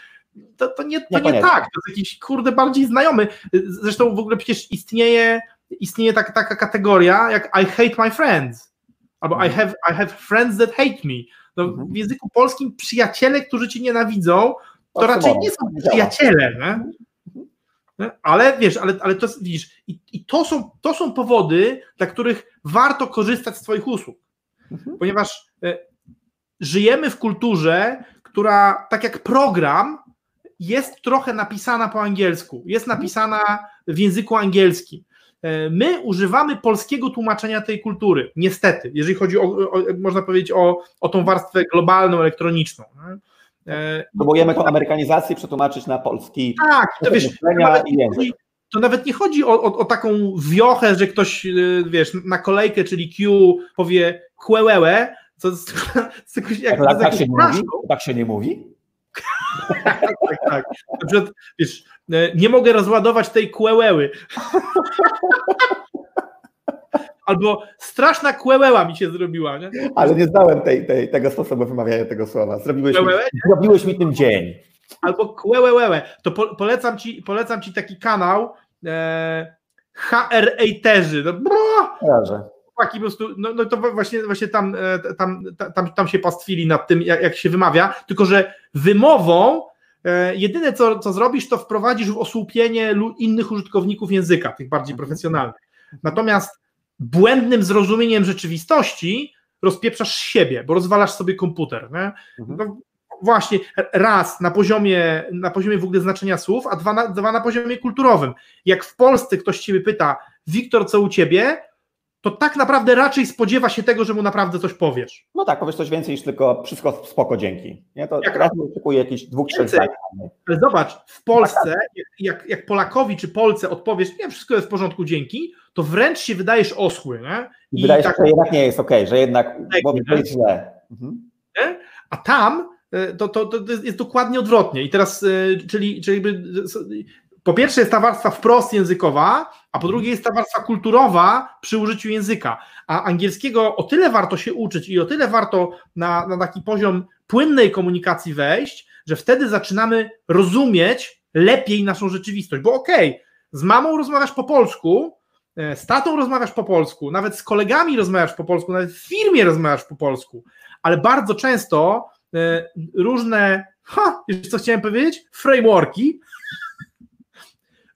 Speaker 3: to, to nie, to nie, nie tak, to jest jakiś kurde bardziej znajomy. Zresztą w ogóle przecież istnieje, istnieje tak, taka kategoria jak I hate my friends, albo I mhm. have, I have friends that hate me. No, mhm. W języku polskim przyjaciele, którzy ci nienawidzą, to raczej nie są przyjaciele. Nie? Ale wiesz, ale, ale to widzisz, i, i to, są, to są powody, dla których warto korzystać z Twoich usług. Mhm. Ponieważ e, żyjemy w kulturze, która tak jak program jest trochę napisana po angielsku, jest mhm. napisana w języku angielskim. E, my używamy polskiego tłumaczenia tej kultury, niestety, jeżeli chodzi o, o można powiedzieć, o, o tą warstwę globalną, elektroniczną.
Speaker 4: E, Próbujemy tą amerykanizację przetłumaczyć na polski.
Speaker 3: Tak, to wiesz, nawet to nawet nie chodzi o, o, o, taką wiochę, że ktoś, e, wiesz, na kolejkę, czyli Q powie kłełełe, co jest,
Speaker 4: jak, tak, tak, się nie mówi? tak się nie mówi?
Speaker 3: tak, tak, tak. Na przykład, wiesz, e, nie mogę rozładować tej kłełeły. Albo straszna kłełeła mi się zrobiła. Nie?
Speaker 4: Ale nie znałem tej, tej, tego sposobu wymawiania tego słowa. Zrobiłeś, mi, zrobiłeś mi tym dzień.
Speaker 3: Albo kłełełełe. To po, polecam, ci, polecam ci taki kanał e, HR Eiterzy. No, po prostu, no, no to właśnie, właśnie tam, e, tam, tam, tam się pastwili nad tym, jak, jak się wymawia, tylko że wymową e, jedyne co, co zrobisz, to wprowadzisz w osłupienie innych użytkowników języka, tych bardziej profesjonalnych. Natomiast błędnym zrozumieniem rzeczywistości rozpieprzasz siebie, bo rozwalasz sobie komputer. Nie? Mhm. No, właśnie, raz na poziomie, na poziomie w ogóle znaczenia słów, a dwa na, dwa na poziomie kulturowym. Jak w Polsce ktoś ciebie pyta, Wiktor, co u ciebie? To tak naprawdę raczej spodziewa się tego, że mu naprawdę coś powiesz.
Speaker 4: No tak, powiesz coś więcej niż tylko wszystko spoko, dzięki. Nie? To jak raz oczekuje jakieś dwóch, trzech zdań.
Speaker 3: Ale zobacz, w Polsce, jak, jak Polakowi czy Polce odpowiesz, nie, wszystko jest w porządku, dzięki, to wręcz się wydajesz oschły. Nie?
Speaker 4: I wydaje się, tak, że jednak nie jest okej, okay, że jednak tak, jest źle. Mhm.
Speaker 3: A tam e, to, to, to jest dokładnie odwrotnie. I teraz, e, czyli, czyli po pierwsze jest ta warstwa wprost językowa, a po drugie jest ta warstwa kulturowa przy użyciu języka. A angielskiego o tyle warto się uczyć i o tyle warto na, na taki poziom płynnej komunikacji wejść, że wtedy zaczynamy rozumieć lepiej naszą rzeczywistość. Bo okej, okay, z mamą rozmawiasz po polsku, E, z tatą rozmawiasz po polsku, nawet z kolegami rozmawiasz po polsku, nawet w firmie rozmawiasz po polsku, ale bardzo często e, różne, ha, jeszcze co chciałem powiedzieć, frameworki,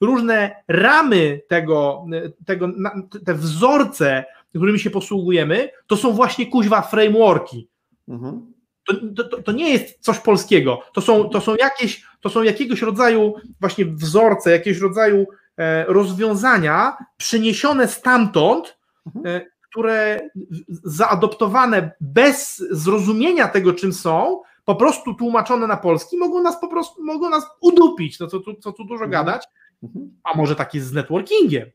Speaker 3: różne ramy tego, tego te wzorce, którymi się posługujemy, to są właśnie kuźwa frameworki. Mhm. To, to, to, nie jest coś polskiego. To są, to, są jakieś, to są jakiegoś rodzaju właśnie wzorce, jakiegoś rodzaju E, rozwiązania przyniesione stamtąd, mhm. e, które zaadoptowane bez zrozumienia tego, czym są, po prostu tłumaczone na polski, mogą nas po prostu mogą nas udupić, no co tu, co tu dużo
Speaker 4: Mhm.
Speaker 3: gadać,
Speaker 4: Mhm.
Speaker 3: a może tak jest z networkingiem.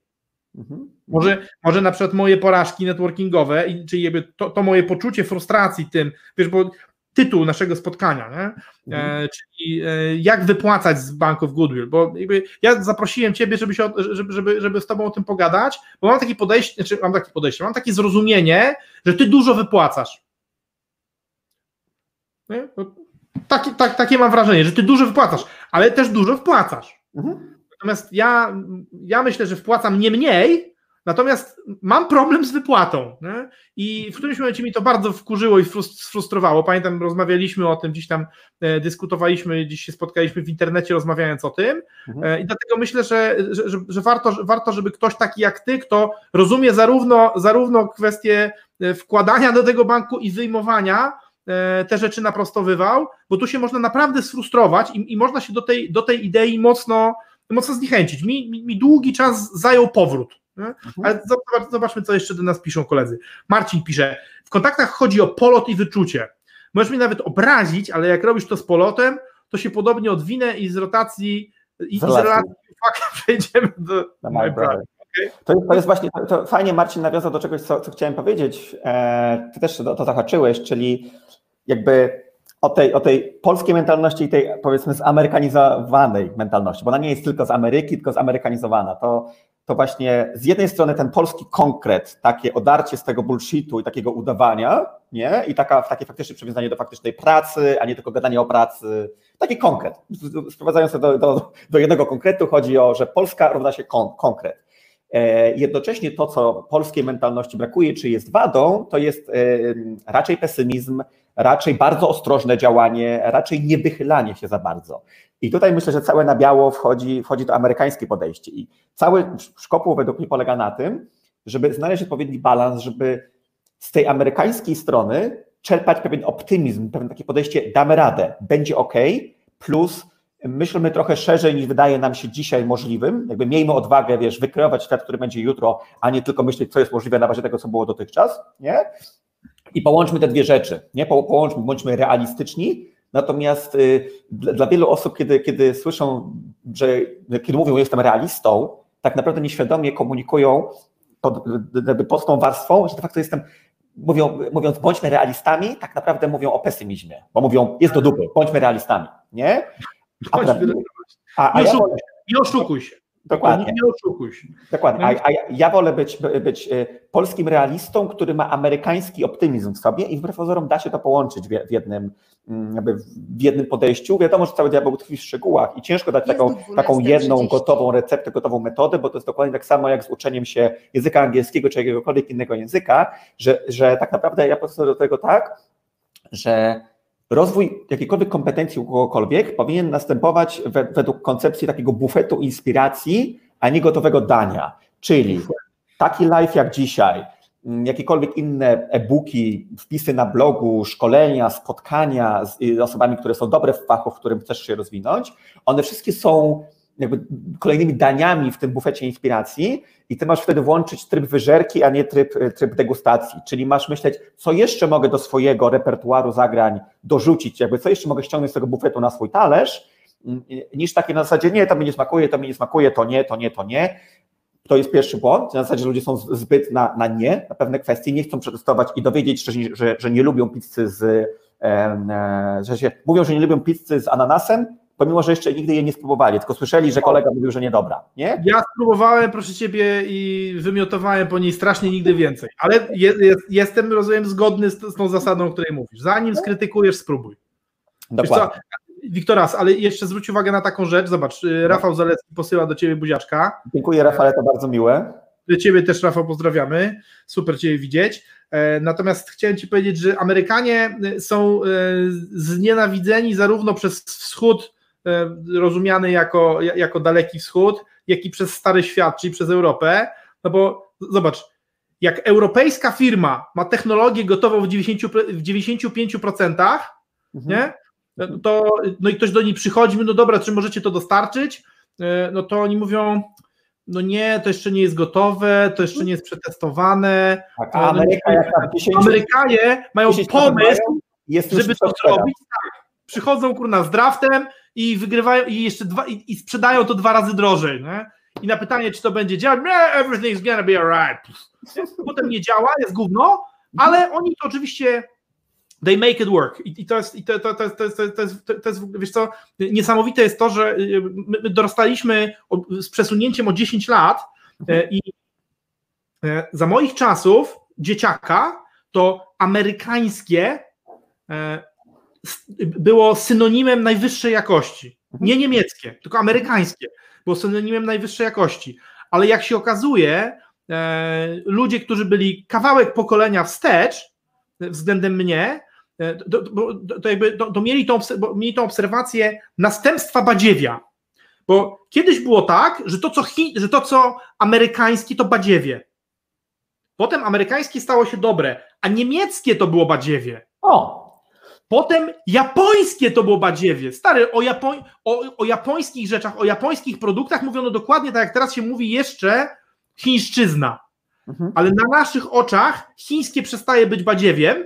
Speaker 4: Mhm.
Speaker 3: Może, może na przykład moje porażki networkingowe, czyli to, to moje poczucie frustracji tym, wiesz, bo tytuł naszego spotkania, nie?
Speaker 4: Mhm.
Speaker 3: E, czyli e, jak wypłacać z Bank of Goodwill, bo ja zaprosiłem Ciebie, żeby, się, żeby, żeby, żeby z Tobą o tym pogadać, bo mam takie podejście, znaczy mam takie podejście, mam takie zrozumienie, że Ty dużo wypłacasz. Nie? Takie, tak, takie mam wrażenie, że Ty dużo wypłacasz, ale też dużo wpłacasz.
Speaker 4: Mhm.
Speaker 3: Natomiast ja, ja myślę, że wpłacam nie mniej, natomiast mam problem z wypłatą. Nie? I w którymś momencie mi to bardzo wkurzyło i frus- sfrustrowało. Pamiętam, rozmawialiśmy o tym, gdzieś tam e, dyskutowaliśmy, gdzieś się spotkaliśmy w internecie rozmawiając o tym.
Speaker 4: Mhm.
Speaker 3: E, I dlatego myślę, że, że, że, że warto, warto, żeby ktoś taki jak ty, kto rozumie zarówno, zarówno kwestię e, wkładania do tego banku i wyjmowania, te rzeczy naprostowywał, bo tu się można naprawdę sfrustrować i, i można się do tej, do tej idei mocno, mocno zniechęcić. Mi, mi, mi długi czas zajął powrót. Nie? Ale zobacz, zobaczmy, co jeszcze do nas piszą koledzy. Marcin pisze, w kontaktach chodzi o polot i wyczucie. Możesz mnie nawet obrazić, ale jak robisz to z polotem, to się podobnie odwinę i z rotacji i, i z
Speaker 4: relacji.
Speaker 3: przejdziemy do My
Speaker 4: My Brother. To, jest- to jest właśnie, to, to fajnie Marcin nawiązał do czegoś, co, co chciałem powiedzieć. E, ty też to, to zahaczyłeś, czyli jakby o tej, o tej polskiej mentalności i tej powiedzmy zamerykanizowanej mentalności, bo ona nie jest tylko z Ameryki, tylko zamerykanizowana. To, to właśnie z jednej strony ten polski konkret, takie odarcie z tego bullshitu i takiego udawania, nie? I taka, takie faktyczne przywiązanie do faktycznej pracy, a nie tylko gadanie o pracy. Taki konkret. Sprowadzając to do, do, do jednego konkretu, chodzi o, że Polska równa się kon, konkret. E, Jednocześnie to, co polskiej mentalności brakuje, czy jest wadą, to jest e, raczej pesymizm, raczej bardzo ostrożne działanie, raczej nie wychylanie się za bardzo. I tutaj myślę, że całe na biało wchodzi, wchodzi to amerykańskie podejście. I cały szkopuł według mnie polega na tym, żeby znaleźć odpowiedni balans, żeby z tej amerykańskiej strony czerpać pewien optymizm, pewne takie podejście, damy radę, będzie ok, plus myślmy trochę szerzej niż wydaje nam się dzisiaj możliwym, jakby miejmy odwagę, wiesz, wykreować świat, który będzie jutro, a nie tylko myśleć, co jest możliwe na bazie tego, co było dotychczas, nie? I połączmy te dwie rzeczy, nie? Po, połączmy, bądźmy realistyczni, natomiast y, dla, dla wielu osób, kiedy, kiedy słyszą, że, kiedy mówią, jestem realistą, tak naprawdę nieświadomie komunikują pod, pod tą warstwą, że de facto jestem, mówią, mówiąc bądźmy realistami, tak naprawdę mówią o pesymizmie, bo mówią, jest do dupy, bądźmy realistami, nie? A,
Speaker 3: Bądźmy
Speaker 4: prawdziwie- a, a
Speaker 3: Nie
Speaker 4: ja
Speaker 3: oszukuj. Nie oszukuj się.
Speaker 4: dokładnie,
Speaker 3: Nie, oszukuj się.
Speaker 4: dokładnie. A, a ja, ja wolę być, być y, polskim realistą, który ma amerykański optymizm w sobie i wbrew pozorom da się to połączyć w jednym, mm, jakby w jednym podejściu. Wiadomo, że cały diabeł tkwi w szczegółach i ciężko dać taką, taką jedną gotową receptę, gotową metodę, bo to jest dokładnie tak samo jak z uczeniem się języka angielskiego czy jakiegokolwiek innego języka, że, że tak naprawdę ja podchodzę do tego tak, że rozwój jakiejkolwiek kompetencji u kogokolwiek powinien następować we, według koncepcji takiego bufetu inspiracji, a nie gotowego dania. Czyli taki live jak dzisiaj, mm, jakiekolwiek inne e-booki, wpisy na blogu, szkolenia, spotkania z y, osobami, które są dobre w fachu, w którym chcesz się rozwinąć, one wszystkie są jakby kolejnymi daniami w tym bufecie inspiracji i ty masz wtedy włączyć tryb wyżerki, a nie tryb, tryb degustacji, czyli masz myśleć, co jeszcze mogę do swojego repertuaru zagrań dorzucić, jakby co jeszcze mogę ściągnąć z tego bufetu na swój talerz, mm, niż takie na zasadzie, nie, to mi nie smakuje, to mi nie smakuje, to nie, to nie, to nie. To jest pierwszy błąd. Na zasadzie ludzie są zbyt na, na nie, na pewne kwestie, nie chcą przetestować i dowiedzieć że, że, że nie lubią pizzy z, e, że się, mówią, że nie lubią pizzy z ananasem, pomimo, że jeszcze nigdy jej nie spróbowali, tylko słyszeli, że kolega mówił, że niedobra, nie?
Speaker 3: Ja spróbowałem, proszę ciebie, i wymiotowałem po niej strasznie nigdy więcej. Ale je, jest, jestem, rozumiem, zgodny z, z tą zasadą, o której mówisz. Zanim skrytykujesz, spróbuj.
Speaker 4: Dokładnie.
Speaker 3: Wiktoras, ale jeszcze zwróć uwagę na taką rzecz. Zobacz, y, Rafał Zalecki posyła do ciebie buziaczka.
Speaker 4: Dziękuję Rafale, to bardzo miłe.
Speaker 3: Ciebie też, Rafał, pozdrawiamy. Super Ciebie widzieć. E, Natomiast chciałem Ci powiedzieć, że Amerykanie e, są e, znienawidzeni zarówno przez wschód, rozumiany jako, jako daleki wschód, jak i przez stary świat, czyli przez Europę. No bo zobacz, jak europejska firma ma technologię gotową w, 90, w 95%,
Speaker 4: Mhm.
Speaker 3: nie? To, no i ktoś do niej przychodzi, no dobra, czy możecie to dostarczyć? E, No to oni mówią, no nie, to jeszcze nie jest gotowe, to jeszcze nie jest przetestowane.
Speaker 4: Tak, a Ameryka jak tam 10,
Speaker 3: Amerykanie mają
Speaker 4: 10
Speaker 3: pomysł,
Speaker 4: już
Speaker 3: żeby to zrobić. Tak. Przychodzą kurna z draftem i wygrywają i jeszcze dwa i, i sprzedają to dwa razy drożej. Nie? I na pytanie, czy to będzie działać, everything's gonna be alright. Potem nie działa, jest gówno, ale oni to oczywiście they make it work. I, to jest, i to, to, to, to, to, jest, to jest, wiesz co, niesamowite jest to, że y, my, my dorastaliśmy z przesunięciem o 10 lat e, i e, za moich czasów dzieciaka to amerykańskie e, było synonimem najwyższej jakości. Nie niemieckie, tylko amerykańskie było synonimem najwyższej jakości. Ale jak się okazuje, e, ludzie, którzy byli kawałek pokolenia wstecz e, względem mnie, e, to, to, to, jakby to, to mieli, tą, mieli tą obserwację następstwa badziewia. Bo kiedyś było tak, że to, co, chi, że to, co amerykańskie, to badziewie. Potem amerykańskie stało się dobre, a niemieckie to było badziewie.
Speaker 4: O,
Speaker 3: Potem japońskie to było badziewie. Stary, o, Japoń, o, o japońskich rzeczach, o japońskich produktach mówiono dokładnie tak, jak teraz się mówi jeszcze chińszczyzna.
Speaker 4: Mhm.
Speaker 3: Ale na naszych oczach chińskie przestaje być badziewiem,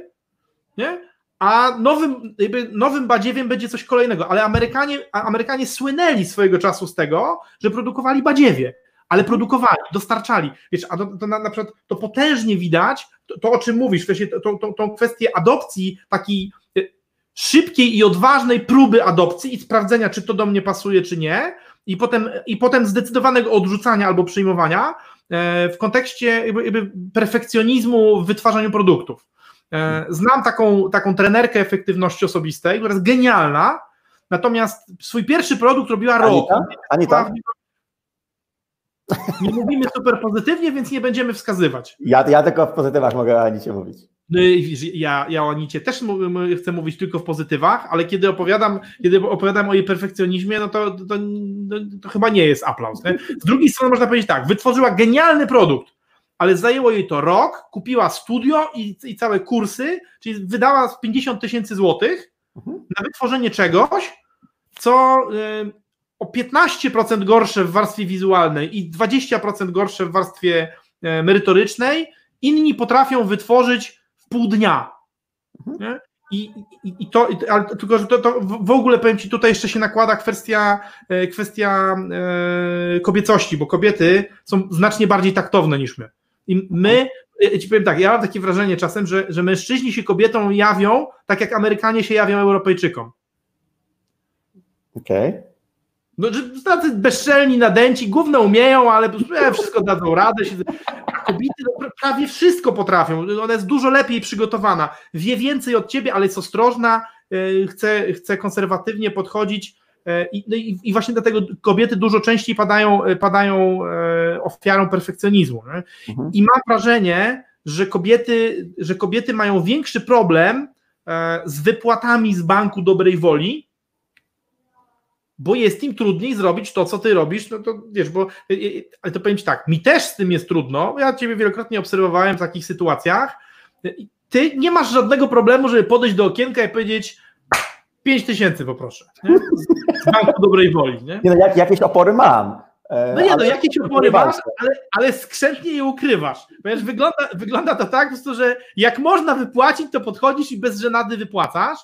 Speaker 3: nie? a nowym, nowym badziewiem będzie coś kolejnego. Ale Amerykanie, Amerykanie słynęli swojego czasu z tego, że produkowali badziewie. Ale produkowali, dostarczali. Wiesz, a to, to na, na przykład to potężnie widać, to, to o czym mówisz, w tą, tą, tą kwestię adopcji takiej y, szybkiej i odważnej próby adopcji i sprawdzenia, czy to do mnie pasuje, czy nie, i potem, i potem zdecydowanego odrzucania albo przyjmowania e, w kontekście jakby, jakby perfekcjonizmu w wytwarzaniu produktów. E, Znam taką, taką trenerkę efektywności osobistej, która jest genialna, natomiast swój pierwszy produkt robiła rok.
Speaker 4: Anita? Anita?
Speaker 3: Nie mówimy super pozytywnie, więc nie będziemy wskazywać.
Speaker 4: Ja, ja tylko w pozytywach mogę o Anicie mówić.
Speaker 3: No Ja, ja o Anicie też chcę mówić tylko w pozytywach, ale kiedy opowiadam, kiedy opowiadam o jej perfekcjonizmie, no to, to, to, to chyba nie jest aplauz. Nie? Z drugiej strony można powiedzieć tak, wytworzyła genialny produkt, ale zajęło jej to rok, kupiła studio i, i całe kursy, czyli wydała 50 tysięcy złotych
Speaker 4: Mhm.
Speaker 3: na wytworzenie czegoś, co y, o 15% gorsze w warstwie wizualnej i 20% gorsze w warstwie e, merytorycznej, inni potrafią wytworzyć w pół dnia. Nie? I, i, i to, ale tylko, że to, to w ogóle powiem Ci, tutaj jeszcze się nakłada kwestia, e, kwestia e, kobiecości, bo kobiety są znacznie bardziej taktowne niż my. I my, ja Ci powiem tak, ja mam takie wrażenie czasem, że, że mężczyźni się kobietom jawią, tak jak Amerykanie się jawią Europejczykom.
Speaker 4: Okej.
Speaker 3: No, że tacy bezczelni, nadęci, gówno umieją, ale e, wszystko dadzą radę. A kobiety no, pra- prawie wszystko potrafią. Ona jest dużo lepiej przygotowana. Wie więcej od ciebie, ale jest ostrożna, e, chce, chce konserwatywnie podchodzić. e, I, no i, I właśnie dlatego kobiety dużo częściej padają, padają ofiarą perfekcjonizmu.
Speaker 4: Mhm.
Speaker 3: I mam wrażenie, że kobiety, że kobiety mają większy problem z wypłatami z banku dobrej woli, bo jest im trudniej zrobić to, co ty robisz, no to wiesz, bo, y, y, ale to powiem ci tak, mi też z tym jest trudno, ja ciebie wielokrotnie obserwowałem w takich sytuacjach, y, ty nie masz żadnego problemu, żeby podejść do okienka i powiedzieć 5 tysięcy poproszę, nie? z banku dobrej woli, nie?
Speaker 4: Nie no, jak, jakieś opory mam. e,
Speaker 3: No nie, no jakieś opory masz, ale, ale skrzętnie je ukrywasz. Ponieważ wygląda, wygląda to tak, po prostu, że jak można wypłacić, to podchodzisz i bez żenady wypłacasz.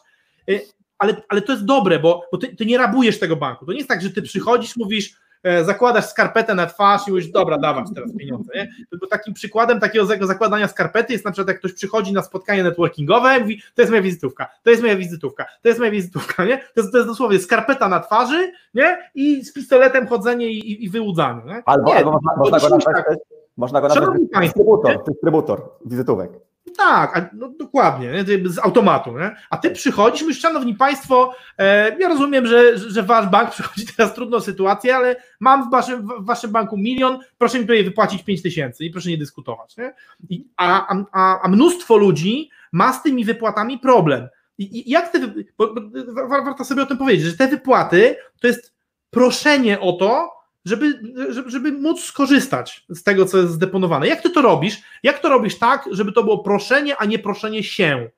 Speaker 3: Ale, ale to jest dobre, bo, bo ty, ty nie rabujesz tego banku. To nie jest tak, że ty przychodzisz, mówisz, e, zakładasz skarpetę na twarz i mówisz, dobra, dawać teraz pieniądze. Nie? Bo takim przykładem takiego za- zakładania skarpety jest na przykład, jak ktoś przychodzi na spotkanie networkingowe i mówi, to jest moja wizytówka, to jest moja wizytówka, to jest moja wizytówka, nie? To jest, to jest dosłownie skarpeta na twarzy, nie? I z pistoletem chodzenie i, i, wyłudzanie, nie?
Speaker 4: Albo,
Speaker 3: nie,
Speaker 4: albo można, można go nazwać,
Speaker 3: tak.
Speaker 4: można go nazwać dystrybutor, dystrybutor wizytówek.
Speaker 3: Tak, a, no, dokładnie, nie? Z automatu. Nie? A ty przychodzisz, szanowni państwo, e, ja rozumiem, że, że wasz bank przychodzi teraz trudną sytuację, ale mam w waszym, w waszym banku milion, proszę mi tutaj wypłacić 5 tysięcy i proszę nie dyskutować. Nie? I, a, a- a, mnóstwo ludzi ma z tymi wypłatami problem. I, i jak te, bo, bo, wa- warto sobie o tym powiedzieć, że te wypłaty to jest proszenie o to, żeby, żeby, móc skorzystać z tego, co jest zdeponowane. Jak ty to robisz? Jak to robisz tak, żeby to było proszenie, a nie proszenie się?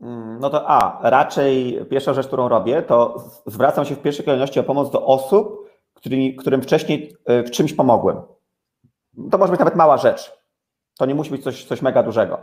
Speaker 4: Mm, No to A, raczej pierwsza rzecz, którą robię, to zwracam się w pierwszej kolejności o pomoc do osób, którymi, którym wcześniej e, w czymś pomogłem. To może być nawet mała rzecz. To nie musi być coś, coś mega dużego.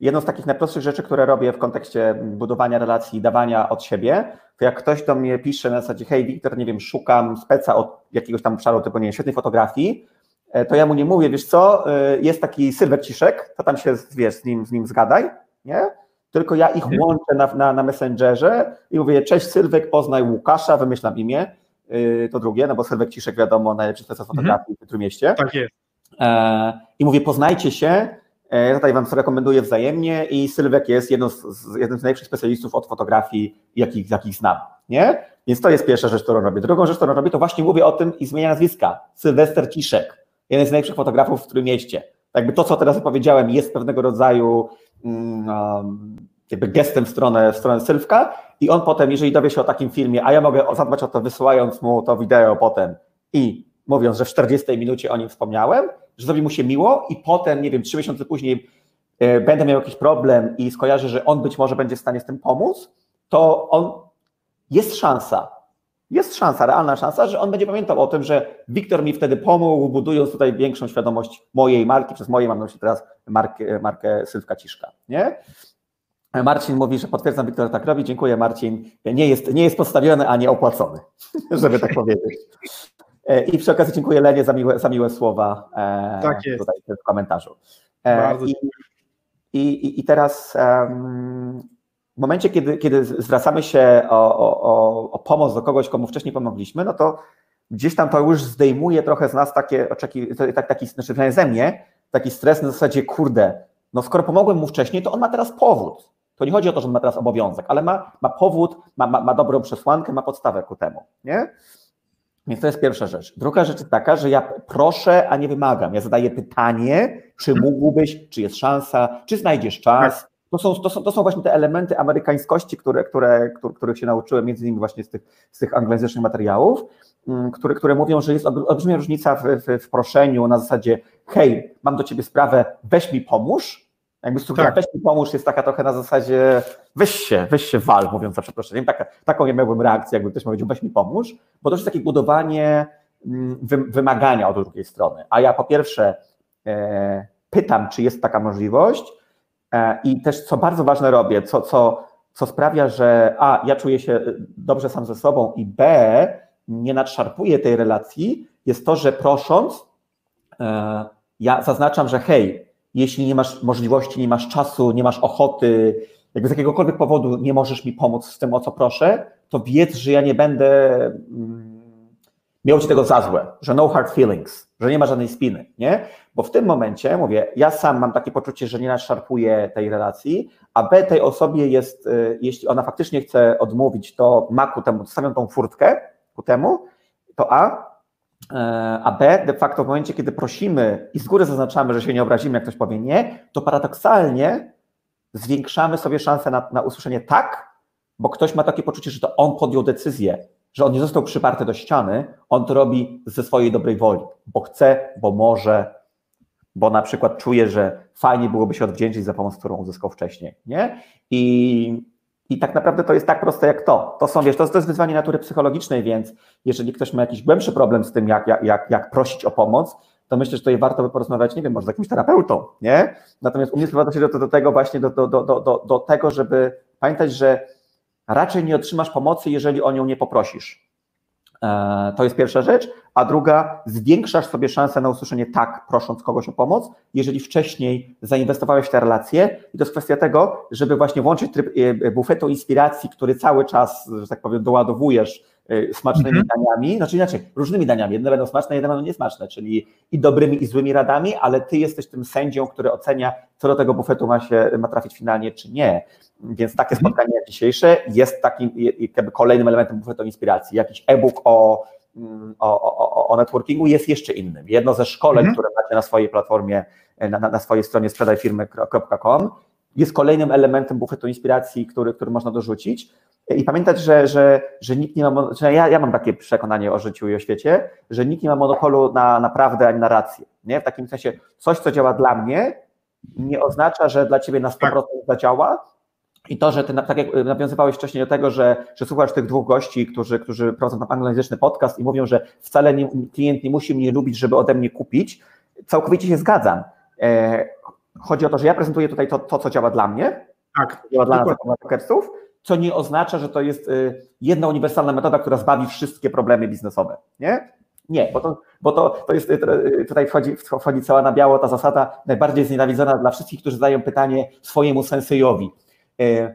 Speaker 4: Jedną z takich najprostszych rzeczy, które robię w kontekście budowania relacji i dawania od siebie, to jak ktoś do mnie pisze na zasadzie, hej Wiktor, nie wiem, szukam speca od jakiegoś tam obszaru typu, nie wiem, świetnej fotografii, e, to ja mu nie mówię, wiesz co, jest taki Sylwek Ciszek, to tam się, wiesz, z nim, z nim zgadaj, nie? tylko ja ich mhm. łączę na, na, na Messengerze i mówię, cześć Sylwek, poznaj Łukasza, wymyślam imię, yy, to drugie, no bo Sylwek Ciszek wiadomo, najlepszy specjalista fotografii mhm. w mieście.
Speaker 3: Tak jest.
Speaker 4: E, I mówię, poznajcie się, e, tutaj Wam rekomenduję wzajemnie i Sylwek jest jedno z, z, jednym z najlepszych specjalistów od fotografii, jakich, jakich znam, nie? Więc to jest pierwsza rzecz, którą robię. Drugą rzecz, którą robię, to właśnie mówię o tym i zmienia nazwiska. Sylwester Ciszek, jeden z najlepszych fotografów w którym mieście. Jakby to, co teraz opowiedziałem, jest pewnego rodzaju um, jakby gestem w stronę, w stronę Sylwka i on potem, jeżeli dowie się o takim filmie, a ja mogę zadbać o to wysyłając mu to wideo potem i mówiąc, że w 40 minucie o nim wspomniałem, że zrobi mu się miło i potem, nie wiem, trzy miesiące później e, będę miał jakiś problem i skojarzę, że on być może będzie w stanie z tym pomóc, to on jest szansa, jest szansa, realna szansa, że on będzie pamiętał o tym, że Wiktor mi wtedy pomógł, budując tutaj większą świadomość mojej marki, przez mojej mam na myśli teraz markę, markę Sylwka Ciszka, nie? Marcin mówi, że potwierdzam, Wiktor tak robi. Dziękuję, Marcin. Nie jest, nie jest postawiony, a nie opłacony, żeby tak powiedzieć. E, I przy okazji dziękuję Lenie za miłe, za miłe słowa e, tak tutaj w komentarzu. E, Bardzo I, i, I teraz w momencie, kiedy, kiedy zwracamy się o, o, o pomoc do kogoś, komu wcześniej pomogliśmy, no to gdzieś tam to już zdejmuje trochę z nas takie oczekiwania, tak, taki, znaczy ze mnie, taki stres na zasadzie, kurde, no skoro pomogłem mu wcześniej, to on ma teraz powód. To nie chodzi o to, że on ma teraz obowiązek, ale ma, ma powód, ma, ma, ma dobrą przesłankę, ma podstawę ku temu. Nie? Więc to jest pierwsza rzecz. Druga rzecz jest taka, że ja proszę, a nie wymagam. Ja zadaję pytanie, czy mógłbyś, czy jest szansa, czy znajdziesz czas, to są, to, są, to są właśnie te elementy amerykańskości, które, które, których się nauczyłem, między innymi właśnie z tych, z tych anglojęzycznych materiałów, mm, które, które mówią, że jest olbrzymia różnica w, w, w proszeniu na zasadzie hej, mam do ciebie sprawę, weź mi pomóż, jakby struktura tak. weź mi pomóż jest taka trochę na zasadzie weź się, weź się wal, mówiąc za przeproszeniem. Taka, taką ja miałbym reakcję, jakby ktoś powiedział weź mi pomóż, bo to jest takie budowanie mm, wymagania od drugiej strony. A ja po pierwsze e, pytam, czy jest taka możliwość, E, I też, co bardzo ważne robię, co, co, co sprawia, że A, ja czuję się dobrze sam ze sobą, i B, nie nadszarpuję tej relacji, jest to, że prosząc, e, ja zaznaczam, że hej, jeśli nie masz możliwości, nie masz czasu, nie masz ochoty, jakby z jakiegokolwiek powodu nie możesz mi pomóc z tym, o co proszę, to wiedz, że ja nie będę. Mm, miał ci tego za złe, że no hard feelings, że nie ma żadnej spiny, nie? Bo w tym momencie, mówię, ja sam mam takie poczucie, że nie naszarpuję tej relacji, a B tej osobie jest, y, jeśli ona faktycznie chce odmówić, to ma ku temu, stawiam tą furtkę ku temu, to A, a B, de facto w momencie, kiedy prosimy i z góry zaznaczamy, że się nie obrazimy, jak ktoś powie nie, to paradoksalnie zwiększamy sobie szansę na, na usłyszenie tak, bo ktoś ma takie poczucie, że to on podjął decyzję, że on nie został przyparty do ściany, on to robi ze swojej dobrej woli, bo chce, bo może, bo na przykład czuje, że fajnie byłoby się odwdzięczyć za pomoc, którą uzyskał wcześniej, nie? I, i tak naprawdę to jest tak proste jak to. To są, wiesz, to, to jest wyzwanie natury psychologicznej, więc jeżeli ktoś ma jakiś głębszy problem z tym, jak, jak, jak, prosić o pomoc, to myślę, że tutaj warto by porozmawiać, nie wiem, może z jakimś terapeutą, nie? Natomiast u mnie sprowadza się do, do, tego właśnie, do, do, do, do, do tego, żeby pamiętać, że raczej nie otrzymasz pomocy, jeżeli o nią nie poprosisz. E, to jest pierwsza rzecz. A druga, zwiększasz sobie szansę na usłyszenie tak, prosząc kogoś o pomoc, jeżeli wcześniej zainwestowałeś w te relacje. I to jest kwestia tego, żeby właśnie włączyć tryb e, bufetu inspiracji, który cały czas, że tak powiem, doładowujesz e, smacznymi mhm. daniami, znaczy inaczej, różnymi daniami. Jedne będą smaczne, jedne będą niesmaczne, czyli i dobrymi, i złymi radami, ale ty jesteś tym sędzią, który ocenia, co do tego bufetu ma się ma trafić finalnie, czy nie. Więc takie mhm. spotkanie jak dzisiejsze jest takim jakby kolejnym elementem bufetu inspiracji. Jakiś e-book o, mm, o, o, o networkingu jest jeszcze innym. Jedno ze szkoleń, mhm. które macie na swojej platformie, na, na swojej stronie sprzedajfirmy.com jest kolejnym elementem bufetu inspiracji, który, który można dorzucić. I pamiętać, że, że, że nikt nie ma, że ja, ja mam takie przekonanie o życiu i o świecie, że nikt nie ma monopolu na, na prawdę ani na rację. Nie? W takim sensie coś, co działa dla mnie, nie oznacza, że dla ciebie na 100% zadziała, I to, że ty, tak jak nawiązywałeś wcześniej do tego, że, że słuchasz tych dwóch gości, którzy, którzy prowadzą tam anglojęzyczny podcast i mówią, że wcale nie, klient nie musi mnie lubić, żeby ode mnie kupić, całkowicie się zgadzam. Chodzi o to, że ja prezentuję tutaj to, to co działa dla mnie,
Speaker 3: tak,
Speaker 4: działa dla nas marketerów, co nie oznacza, że to jest y, jedna uniwersalna metoda, która zbawi wszystkie problemy biznesowe. Nie? Nie, bo to, bo to, to jest, y, tutaj wchodzi, wchodzi cała na biało ta zasada najbardziej znienawidzona dla wszystkich, którzy zadają pytanie swojemu sensejowi. Y,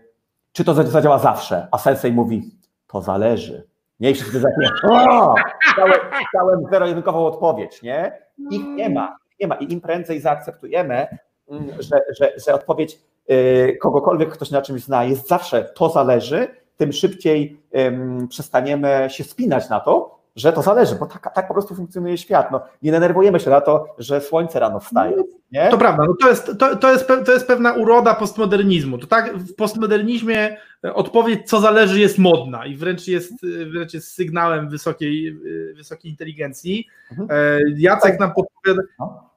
Speaker 4: czy to zadziała zawsze? A sensej mówi, to zależy. Nie, i wszyscy zacznie, dałem, zero-jedynkową odpowiedź, nie? Ich nie ma, nie ma. I im prędzej zaakceptujemy, że, że, że odpowiedź Y, kogokolwiek, kto się na czymś zna, jest zawsze to zależy, tym szybciej przestaniemy się spinać na to, że to zależy, bo tak, tak po prostu funkcjonuje świat. No, nie denerwujemy się na to, że słońce rano wstaje. Nie?
Speaker 3: To prawda, no to, jest, to, to, jest, to jest pewna uroda postmodernizmu. To tak w postmodernizmie odpowiedź, co zależy, jest modna i wręcz jest, wręcz jest sygnałem wysokiej, wysokiej inteligencji. Mhm. E, Jacek nam podpowiada. No.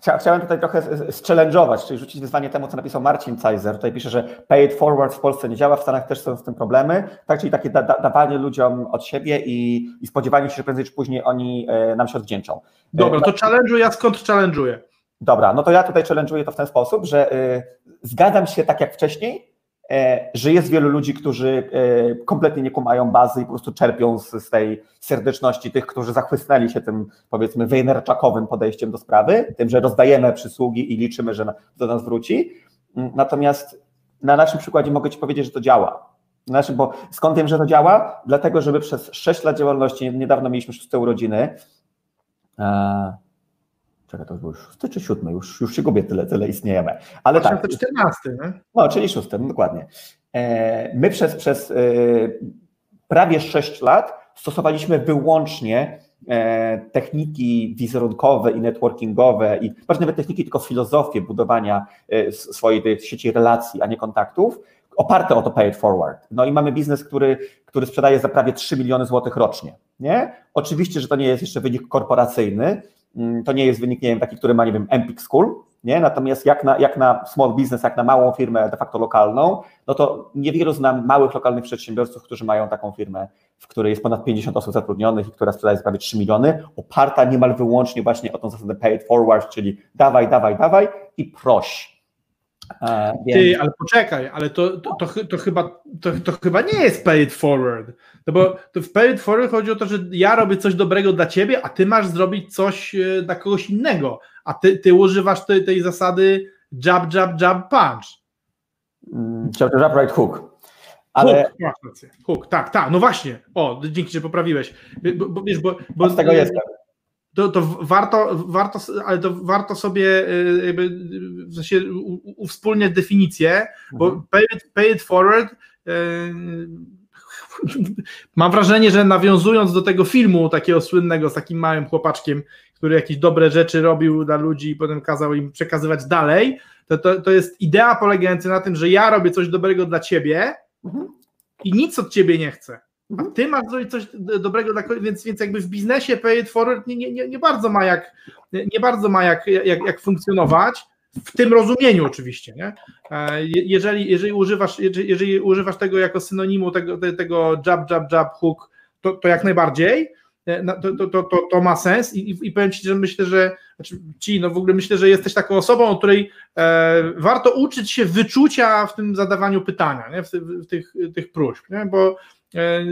Speaker 4: Chciałem tutaj trochę zchallenge'ować, czyli rzucić wyzwanie temu, co napisał Marcin Cajzer. Tutaj pisze, że pay it forward w Polsce nie działa, w Stanach też są z tym problemy. Tak, czyli takie da dawanie ludziom od siebie i, i spodziewanie się, że prędzej czy później oni e, nam się odwdzięczą.
Speaker 3: Dobra, e, to challenge'uję, ja skąd challenge'uję?
Speaker 4: Dobra, no to ja tutaj challenge'uję to w ten sposób, że y, zgadzam się tak jak wcześniej, E, że jest wielu ludzi, którzy e, kompletnie nie kumają bazy i po prostu czerpią z, tej serdeczności tych, którzy zachłysnęli się tym, powiedzmy, wejnerczakowym podejściem do sprawy, tym, że rozdajemy przysługi i liczymy, że do nas wróci. Mm, natomiast na naszym przykładzie mogę Ci powiedzieć, że to działa. Znaczy, bo skąd wiem, że to działa? Dlatego, żeby przez 6 lat działalności, niedawno mieliśmy szóste urodziny, e, Czekaj, to był szósty czy siódmy? Już, już się gubię, tyle, tyle istniejemy. Ale tak.
Speaker 3: 14, nie?
Speaker 4: No, czyli szósty, no dokładnie. E, my przez, przez e, prawie 6 lat stosowaliśmy wyłącznie e, techniki wizerunkowe i networkingowe i może nawet techniki, tylko filozofię budowania swojej sieci relacji, a nie kontaktów, oparte o to pay it forward. No i mamy biznes, który, który sprzedaje za prawie 3 miliony złotych rocznie. Nie? Oczywiście, że to nie jest jeszcze wynik korporacyjny, to nie jest wynik, nie wiem, taki, który ma, nie wiem, Empik School, nie? Natomiast jak na, jak na small business, jak na małą firmę de facto lokalną, no to niewielu znam małych lokalnych przedsiębiorców, którzy mają taką firmę, w której jest ponad 50 osób zatrudnionych i która sprzedaje prawie 3 miliony, oparta niemal wyłącznie właśnie o tą zasadę pay it forward, czyli dawaj, dawaj, dawaj i proś.
Speaker 3: E, Ty, ale poczekaj, ale to, to, to, to chyba, to, to, chyba nie jest pay it forward. No bo w pay it forward chodzi o to, że ja robię coś dobrego dla ciebie, a ty masz zrobić coś e, dla kogoś innego. A ty, ty używasz tej, tej zasady jab, jab, jab, punch.
Speaker 4: Mm, jab, jab, right hook. Ale...
Speaker 3: Hook, hook, tak, tak, no właśnie. O, dzięki, że poprawiłeś. Bo, bo, wiesz, bo,
Speaker 4: bo z tego jestem
Speaker 3: to, to warto, warto, ale to warto sobie y, jakby w sensie uwspólniać definicję, bo mhm. pay it, pay it forward y, mam wrażenie, że nawiązując do tego filmu takiego słynnego z takim małym chłopaczkiem, który jakieś dobre rzeczy robił dla ludzi i potem kazał im przekazywać dalej, to, to, to jest idea polegająca na tym, że ja robię coś dobrego dla ciebie mhm. i nic od ciebie nie chcę. A ty masz zrobić coś dobrego dla więc, więc jakby w biznesie pay it forward nie, nie, nie bardzo ma jak nie bardzo ma jak, jak, jak funkcjonować. W tym rozumieniu oczywiście, nie? E, jeżeli, jeżeli, używasz, jeżeli używasz tego jako synonimu tego, tego jab, jab, jab, hook, to, to jak najbardziej to, to, to, to, ma sens i, i powiem Ci, że myślę, że znaczy Ci, no w ogóle myślę, że jesteś taką osobą, o której e, warto uczyć się wyczucia w tym zadawaniu pytania, nie? W, w tych, tych próśb, nie? bo E,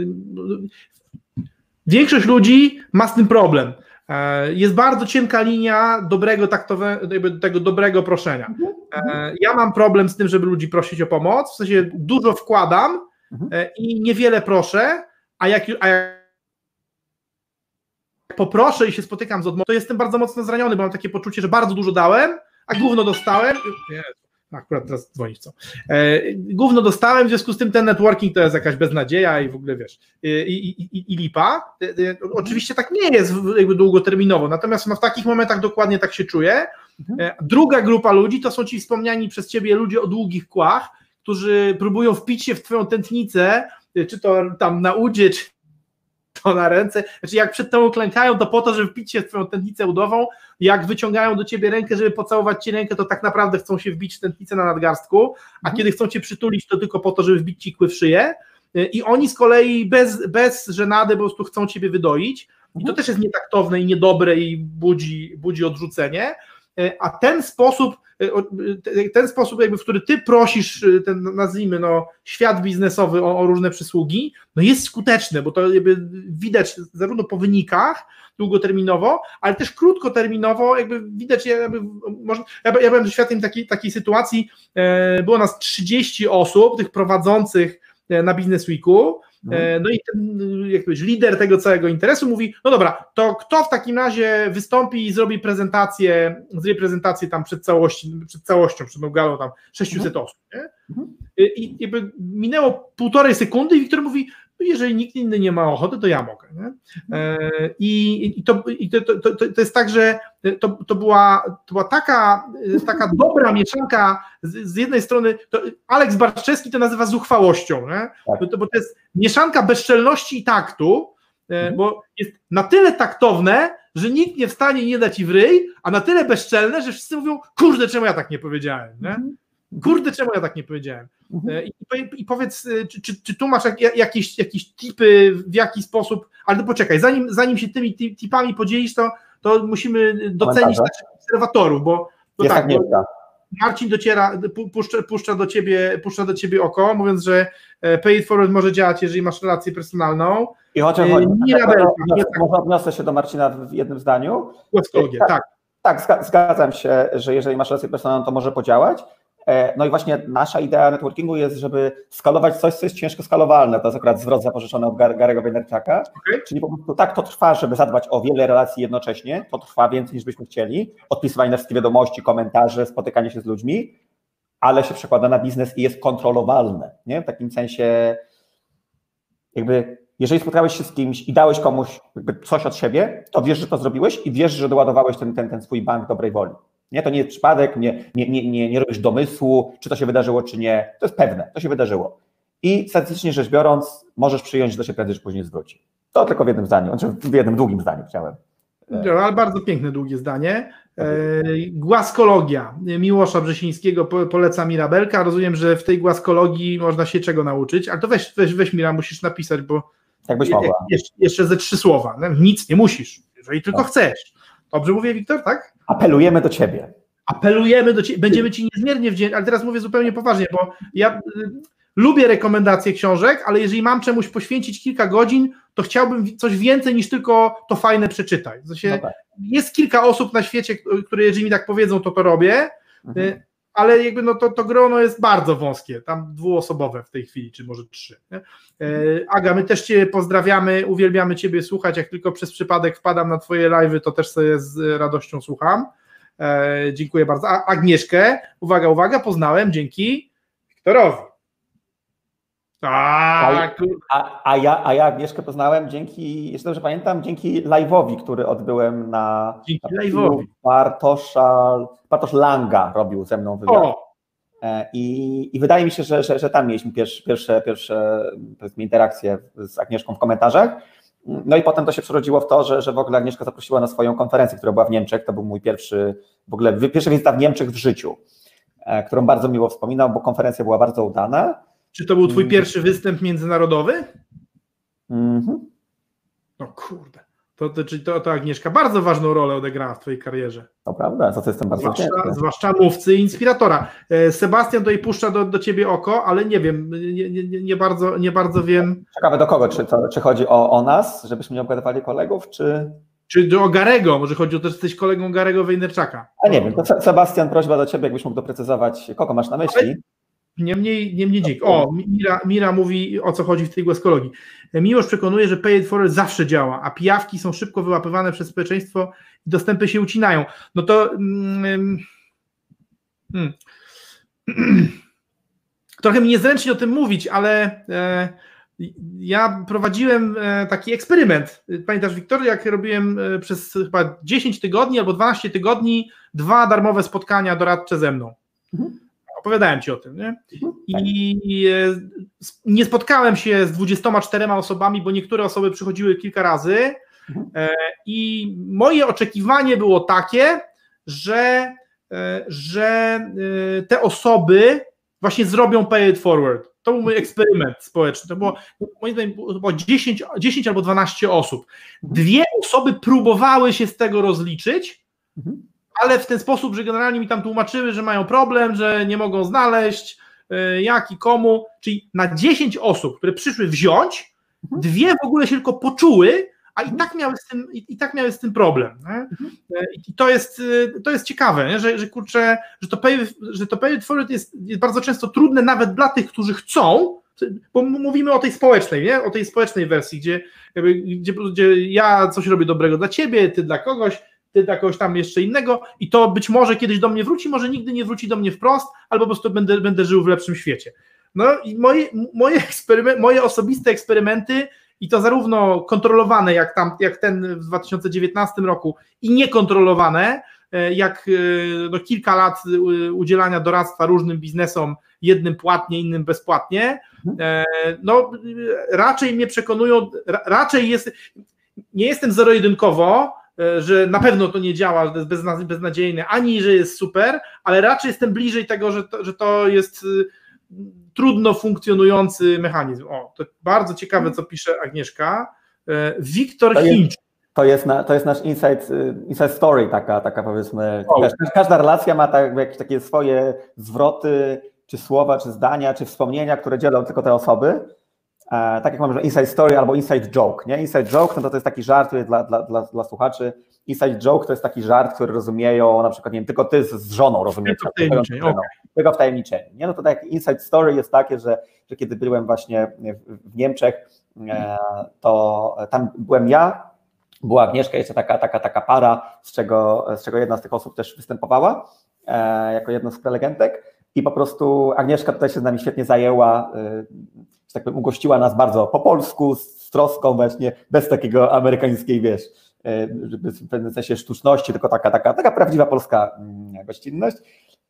Speaker 3: większość ludzi ma z tym problem. E, jest bardzo cienka linia dobrego taktowego, tego dobrego proszenia. Mhm, e, mhm. Ja mam problem z tym, żeby ludzi prosić o pomoc, w sensie dużo wkładam mhm. i niewiele proszę, a jak, a jak poproszę i się spotykam z odmową, to jestem bardzo mocno zraniony, bo mam takie poczucie, że bardzo dużo dałem, a gówno dostałem. Akurat teraz dzwonić co. E, gówno dostałem, w związku z tym ten networking to jest jakaś beznadzieja i w ogóle wiesz, i, i, i, i lipa. E, e, oczywiście tak nie jest jakby długoterminowo, natomiast no, w takich momentach dokładnie tak się czuję. Druga grupa ludzi to są ci wspomniani przez ciebie ludzie o długich kłach, którzy próbują wpić się w twoją tętnicę, czy to tam na udzie, czy to na ręce, znaczy jak przed tobą klękają, to po to, żeby wbić się w twoją tętnicę udową, jak wyciągają do ciebie rękę, żeby pocałować ci rękę, to tak naprawdę chcą się wbić w tętnicę na nadgarstku, a
Speaker 4: Mhm.
Speaker 3: kiedy chcą cię przytulić, to tylko po to, żeby wbić ci kły w szyję. I oni z kolei bez, bez żenady po prostu chcą ciebie wydoić. I to
Speaker 4: Mhm.
Speaker 3: też jest nietaktowne i niedobre i budzi, budzi odrzucenie, a ten sposób, o- y, ten sposób jakby, w który ty prosisz ten, nazwijmy, no, świat biznesowy o, o różne przysługi, no jest skuteczny, bo to jakby widać zarówno po wynikach długoterminowo, ale też krótkoterminowo jakby widać, jakby, może, ja, ja byłem świadkiem takiej, takiej sytuacji, e, było nas 30 osób, tych prowadzących e, na Business Weeku, E, No i ten jak powiedzieć, lider tego całego interesu mówi, no dobra, to kto w takim razie wystąpi i zrobi prezentację, zrobi prezentację tam przed, całości, przed całością, przed tą galą tam 600 osób, nie?
Speaker 4: Mhm.
Speaker 3: I jakby minęło półtorej sekundy i Wiktor mówi, no jeżeli nikt inny nie ma ochoty, to ja mogę. Nie? E, I, i, to, i to, to, to, jest tak, że to, to, była, to była taka, taka dobra mieszanka z, z jednej strony, to Aleks Barczewski to nazywa zuchwałością, nie?
Speaker 4: Tak.
Speaker 3: Bo, to, bo to jest mieszanka bezczelności i taktu, e,
Speaker 4: Mhm.
Speaker 3: bo jest na tyle taktowne, że nikt nie wstanie i nie da ci w ryj, a na tyle bezczelne, że wszyscy mówią, kurde, czemu ja tak nie powiedziałem, nie? Kurde, czemu ja tak nie powiedziałem?
Speaker 4: Mhm.
Speaker 3: E, I, powiedz, e, czy, czy, czy tu masz jak, jakieś, jakieś tipy, w jaki sposób, ale poczekaj, zanim, zanim się tymi ti- tipami podzielisz, to, to musimy docenić naszych obserwatorów, bo, bo
Speaker 4: Jest
Speaker 3: tak, bo. Marcin dociera, pu- puszcza, puszcza, do ciebie, puszcza do ciebie oko, mówiąc, że e, Pay It Forward może działać, jeżeli masz relację personalną.
Speaker 4: I chociaż chodzi,
Speaker 3: nie
Speaker 4: tak,
Speaker 3: Rabelka,
Speaker 4: może-
Speaker 3: nie tak.
Speaker 4: może odniosę się do Marcina w jednym zdaniu.
Speaker 3: Tak.
Speaker 4: Tak, zga- zgadzam się, że jeżeli masz relację personalną, to może podziałać. E, No i właśnie nasza idea networkingu jest, żeby skalować coś, co jest ciężko skalowalne. To jest akurat zwrot zapożyczony od Gar- Garego Vaynerchuka.
Speaker 3: Okej.
Speaker 4: Czyli po prostu tak to trwa, żeby zadbać o wiele relacji jednocześnie. To trwa więcej niż byśmy chcieli. Odpisywanie na wszystkie wiadomości, komentarze, spotykanie się z ludźmi, ale się przekłada na biznes i jest kontrolowalne. Nie? W takim sensie, jakby, jeżeli spotkałeś się z kimś i dałeś komuś jakby coś od siebie, to wiesz, że to zrobiłeś i wiesz, że doładowałeś ten, ten, ten swój bank dobrej woli. Nie, to nie jest przypadek, nie, nie, nie, nie, nie robisz domysłu, czy to się wydarzyło, czy nie. To jest pewne, to się wydarzyło. I statystycznie rzecz biorąc, możesz przyjąć, że to się prędzej czy później zwróci. To tylko w jednym zdaniu, znaczy w jednym długim zdaniu chciałem.
Speaker 3: No, ale bardzo piękne, długie zdanie. E, Głaskologia Miłosza Brzesińskiego po- poleca Mirabelka. Rozumiem, że w tej głaskologii można się czego nauczyć, ale to weź, weź, weź Mira, musisz napisać, bo
Speaker 4: Jakbyś
Speaker 3: je-
Speaker 4: mogła.
Speaker 3: jeszcze, jeszcze ze trzy słowa. No, Nic nie musisz, jeżeli tylko
Speaker 4: Tak.
Speaker 3: chcesz. Dobrze mówię, Wiktor, tak?
Speaker 4: Apelujemy do ciebie.
Speaker 3: apelujemy do Ciebie, będziemy Ci niezmiernie wdzięczni, ale teraz mówię zupełnie poważnie, bo ja y, lubię rekomendacje książek, ale jeżeli mam czemuś poświęcić kilka godzin, to chciałbym coś więcej niż tylko to fajne przeczytaj. W sensie,
Speaker 4: No tak.
Speaker 3: Jest kilka osób na świecie, k- które jeżeli mi tak powiedzą, to to robię,
Speaker 4: Mhm.
Speaker 3: Ale jakby no to, to grono jest bardzo wąskie, tam dwuosobowe w tej chwili, czy może trzy. Nie? E, Aga, my też Cię pozdrawiamy, uwielbiamy Ciebie słuchać, jak tylko przez przypadek wpadam na Twoje live'y, to też sobie z radością słucham. E, dziękuję bardzo. A Agnieszkę, uwaga, uwaga, poznałem dzięki Wiktorowi. Tak,
Speaker 4: A, a, ja, a ja Agnieszkę poznałem dzięki, jeśli dobrze pamiętam, dzięki live'owi, który odbyłem na,
Speaker 3: Dzięki live'owi.
Speaker 4: Bartosza, Bartosz Langa robił ze mną wywiad.
Speaker 3: o,
Speaker 4: E, I, I wydaje mi się, że, że, że tam mieliśmy pierwsze, pierwsze, pierwsze interakcje z Agnieszką w komentarzach. No i potem to się przerodziło w to, że, że w ogóle Agnieszka zaprosiła na swoją konferencję, która była w Niemczech. To był mój pierwszy, w ogóle pierwsza wizyta w Niemczech w życiu, e, którą bardzo miło wspominam, bo konferencja była bardzo udana.
Speaker 3: Czy to był Twój
Speaker 4: Mm.
Speaker 3: pierwszy występ międzynarodowy?
Speaker 4: Mhm.
Speaker 3: No kurde, to, to, czyli to, to Agnieszka bardzo ważną rolę odegrała w Twojej karierze.
Speaker 4: To prawda, za co jestem bardzo
Speaker 3: Zwłaszcza,
Speaker 4: wdzięczny.
Speaker 3: zwłaszcza mówcy i inspiratora. E, Sebastian tutaj puszcza do, do Ciebie oko, ale nie wiem, nie, nie, nie, bardzo, nie bardzo wiem,
Speaker 4: Ciekawe do kogo, czy, to, czy chodzi o, o nas, żebyśmy nie obgadywali kolegów, czy...
Speaker 3: czy do Garego, może chodzi o to, że jesteś kolegą Garego Wejnerczaka.
Speaker 4: A nie wiem, to Se- Sebastian, prośba do Ciebie, jakbyś mógł doprecyzować, kogo masz na myśli.
Speaker 3: Niemniej, niemniej dzięki. O, Mira, Mira mówi o co chodzi w tej głaskologii. Miłość przekonuje, że pay it forward zawsze działa, a pijawki są szybko wyłapywane przez społeczeństwo i dostępy się ucinają. No to mm, hmm. trochę mi niezręcznie o tym mówić, ale e, ja prowadziłem e, taki eksperyment. Pamiętasz, Wiktor, jak robiłem e, przez chyba 10 tygodni albo 12 tygodni dwa darmowe spotkania doradcze ze mną.
Speaker 4: Mhm.
Speaker 3: Opowiadałem ci o tym, nie? I e, nie spotkałem się z 24 osobami, bo niektóre osoby przychodziły kilka razy e, i moje oczekiwanie było takie, że, e, że te osoby właśnie zrobią pay it forward. To był mój eksperyment społeczny. To było, moim zdaniem, było 10, 10 albo 12 osób. Dwie osoby próbowały się z tego rozliczyć, mhm ale w ten sposób, że generalnie mi tam tłumaczyły, że mają problem, że nie mogą znaleźć e, jak i komu, czyli na 10 osób, które przyszły wziąć, mhm. dwie w ogóle się tylko poczuły, a i tak miały z tym, i, tak miały z tym problem. Mhm. E, I to jest, e, to jest ciekawe, nie? Że, że kurczę, że to pay, że to pay jest, jest bardzo często trudne nawet dla tych, którzy chcą, bo mówimy o tej społecznej, nie? o tej społecznej wersji, gdzie, gdzie, gdzie ja coś robię dobrego dla ciebie, ty dla kogoś, ty dla kogoś tam jeszcze innego i to być może kiedyś do mnie wróci, może nigdy nie wróci do mnie wprost, albo po prostu będę, będę żył w lepszym świecie. No i moje, moje, moje osobiste eksperymenty i to zarówno kontrolowane jak, tam, jak ten w 2019 roku i niekontrolowane, e, jak e, no, kilka lat e, udzielania doradztwa różnym biznesom, jednym płatnie, innym bezpłatnie, no raczej mnie przekonują, raczej jest, nie jestem zero-jedynkowo, że na pewno to nie działa, że to jest bezna, beznadziejne, ani że jest super, ale raczej jestem bliżej tego, że to, że to jest y, trudno funkcjonujący mechanizm. O, to bardzo ciekawe, co pisze Agnieszka. E, Wiktor Hinch.
Speaker 4: To jest, na, to jest nasz insight, y, insight story, taka, taka powiedzmy. Każda, każda relacja ma tak, jakieś takie swoje zwroty, czy słowa, czy zdania, czy wspomnienia, które dzielą tylko te osoby. E, tak jak mamy, że inside story albo inside joke. Nie? Inside joke no to, to jest taki żart dla, dla, dla, dla słuchaczy. Inside joke to jest taki żart, który rozumieją na przykład, nie wiem, tylko ty z, z żoną rozumiecie. Tylko wtajemniczenie. Okay. Tylko wtajemniczenie. Nie? No to tak inside story jest takie, że, że kiedy byłem właśnie w Niemczech, e, to tam byłem ja, była Agnieszka, jeszcze taka, taka, taka para, z czego, z czego jedna z tych osób też występowała e, jako jedna z prelegentek i po prostu Agnieszka tutaj się z nami świetnie zajęła, że tak powiem, ugościła nas bardzo po polsku, z troską właśnie, bez takiego amerykańskiej, wiesz, e, w pewnym sensie sztuczności, tylko taka, taka, taka prawdziwa polska mm, gościnność.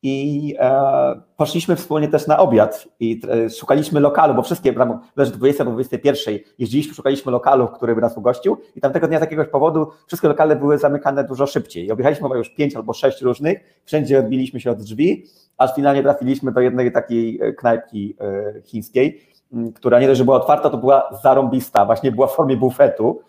Speaker 4: I e, poszliśmy wspólnie też na obiad i e, szukaliśmy lokalu, bo wszystkie, leży 20 albo 21, jeździliśmy, szukaliśmy lokalu, który by nas ugościł i tamtego dnia z jakiegoś powodu wszystkie lokale były zamykane dużo szybciej. I objechaliśmy chyba już pięć albo sześć różnych, wszędzie odbiliśmy się od drzwi, aż finalnie trafiliśmy do jednej takiej e, knajpki e, chińskiej, która nie dość, że była otwarta, to była zarąbista, właśnie była w formie bufetu,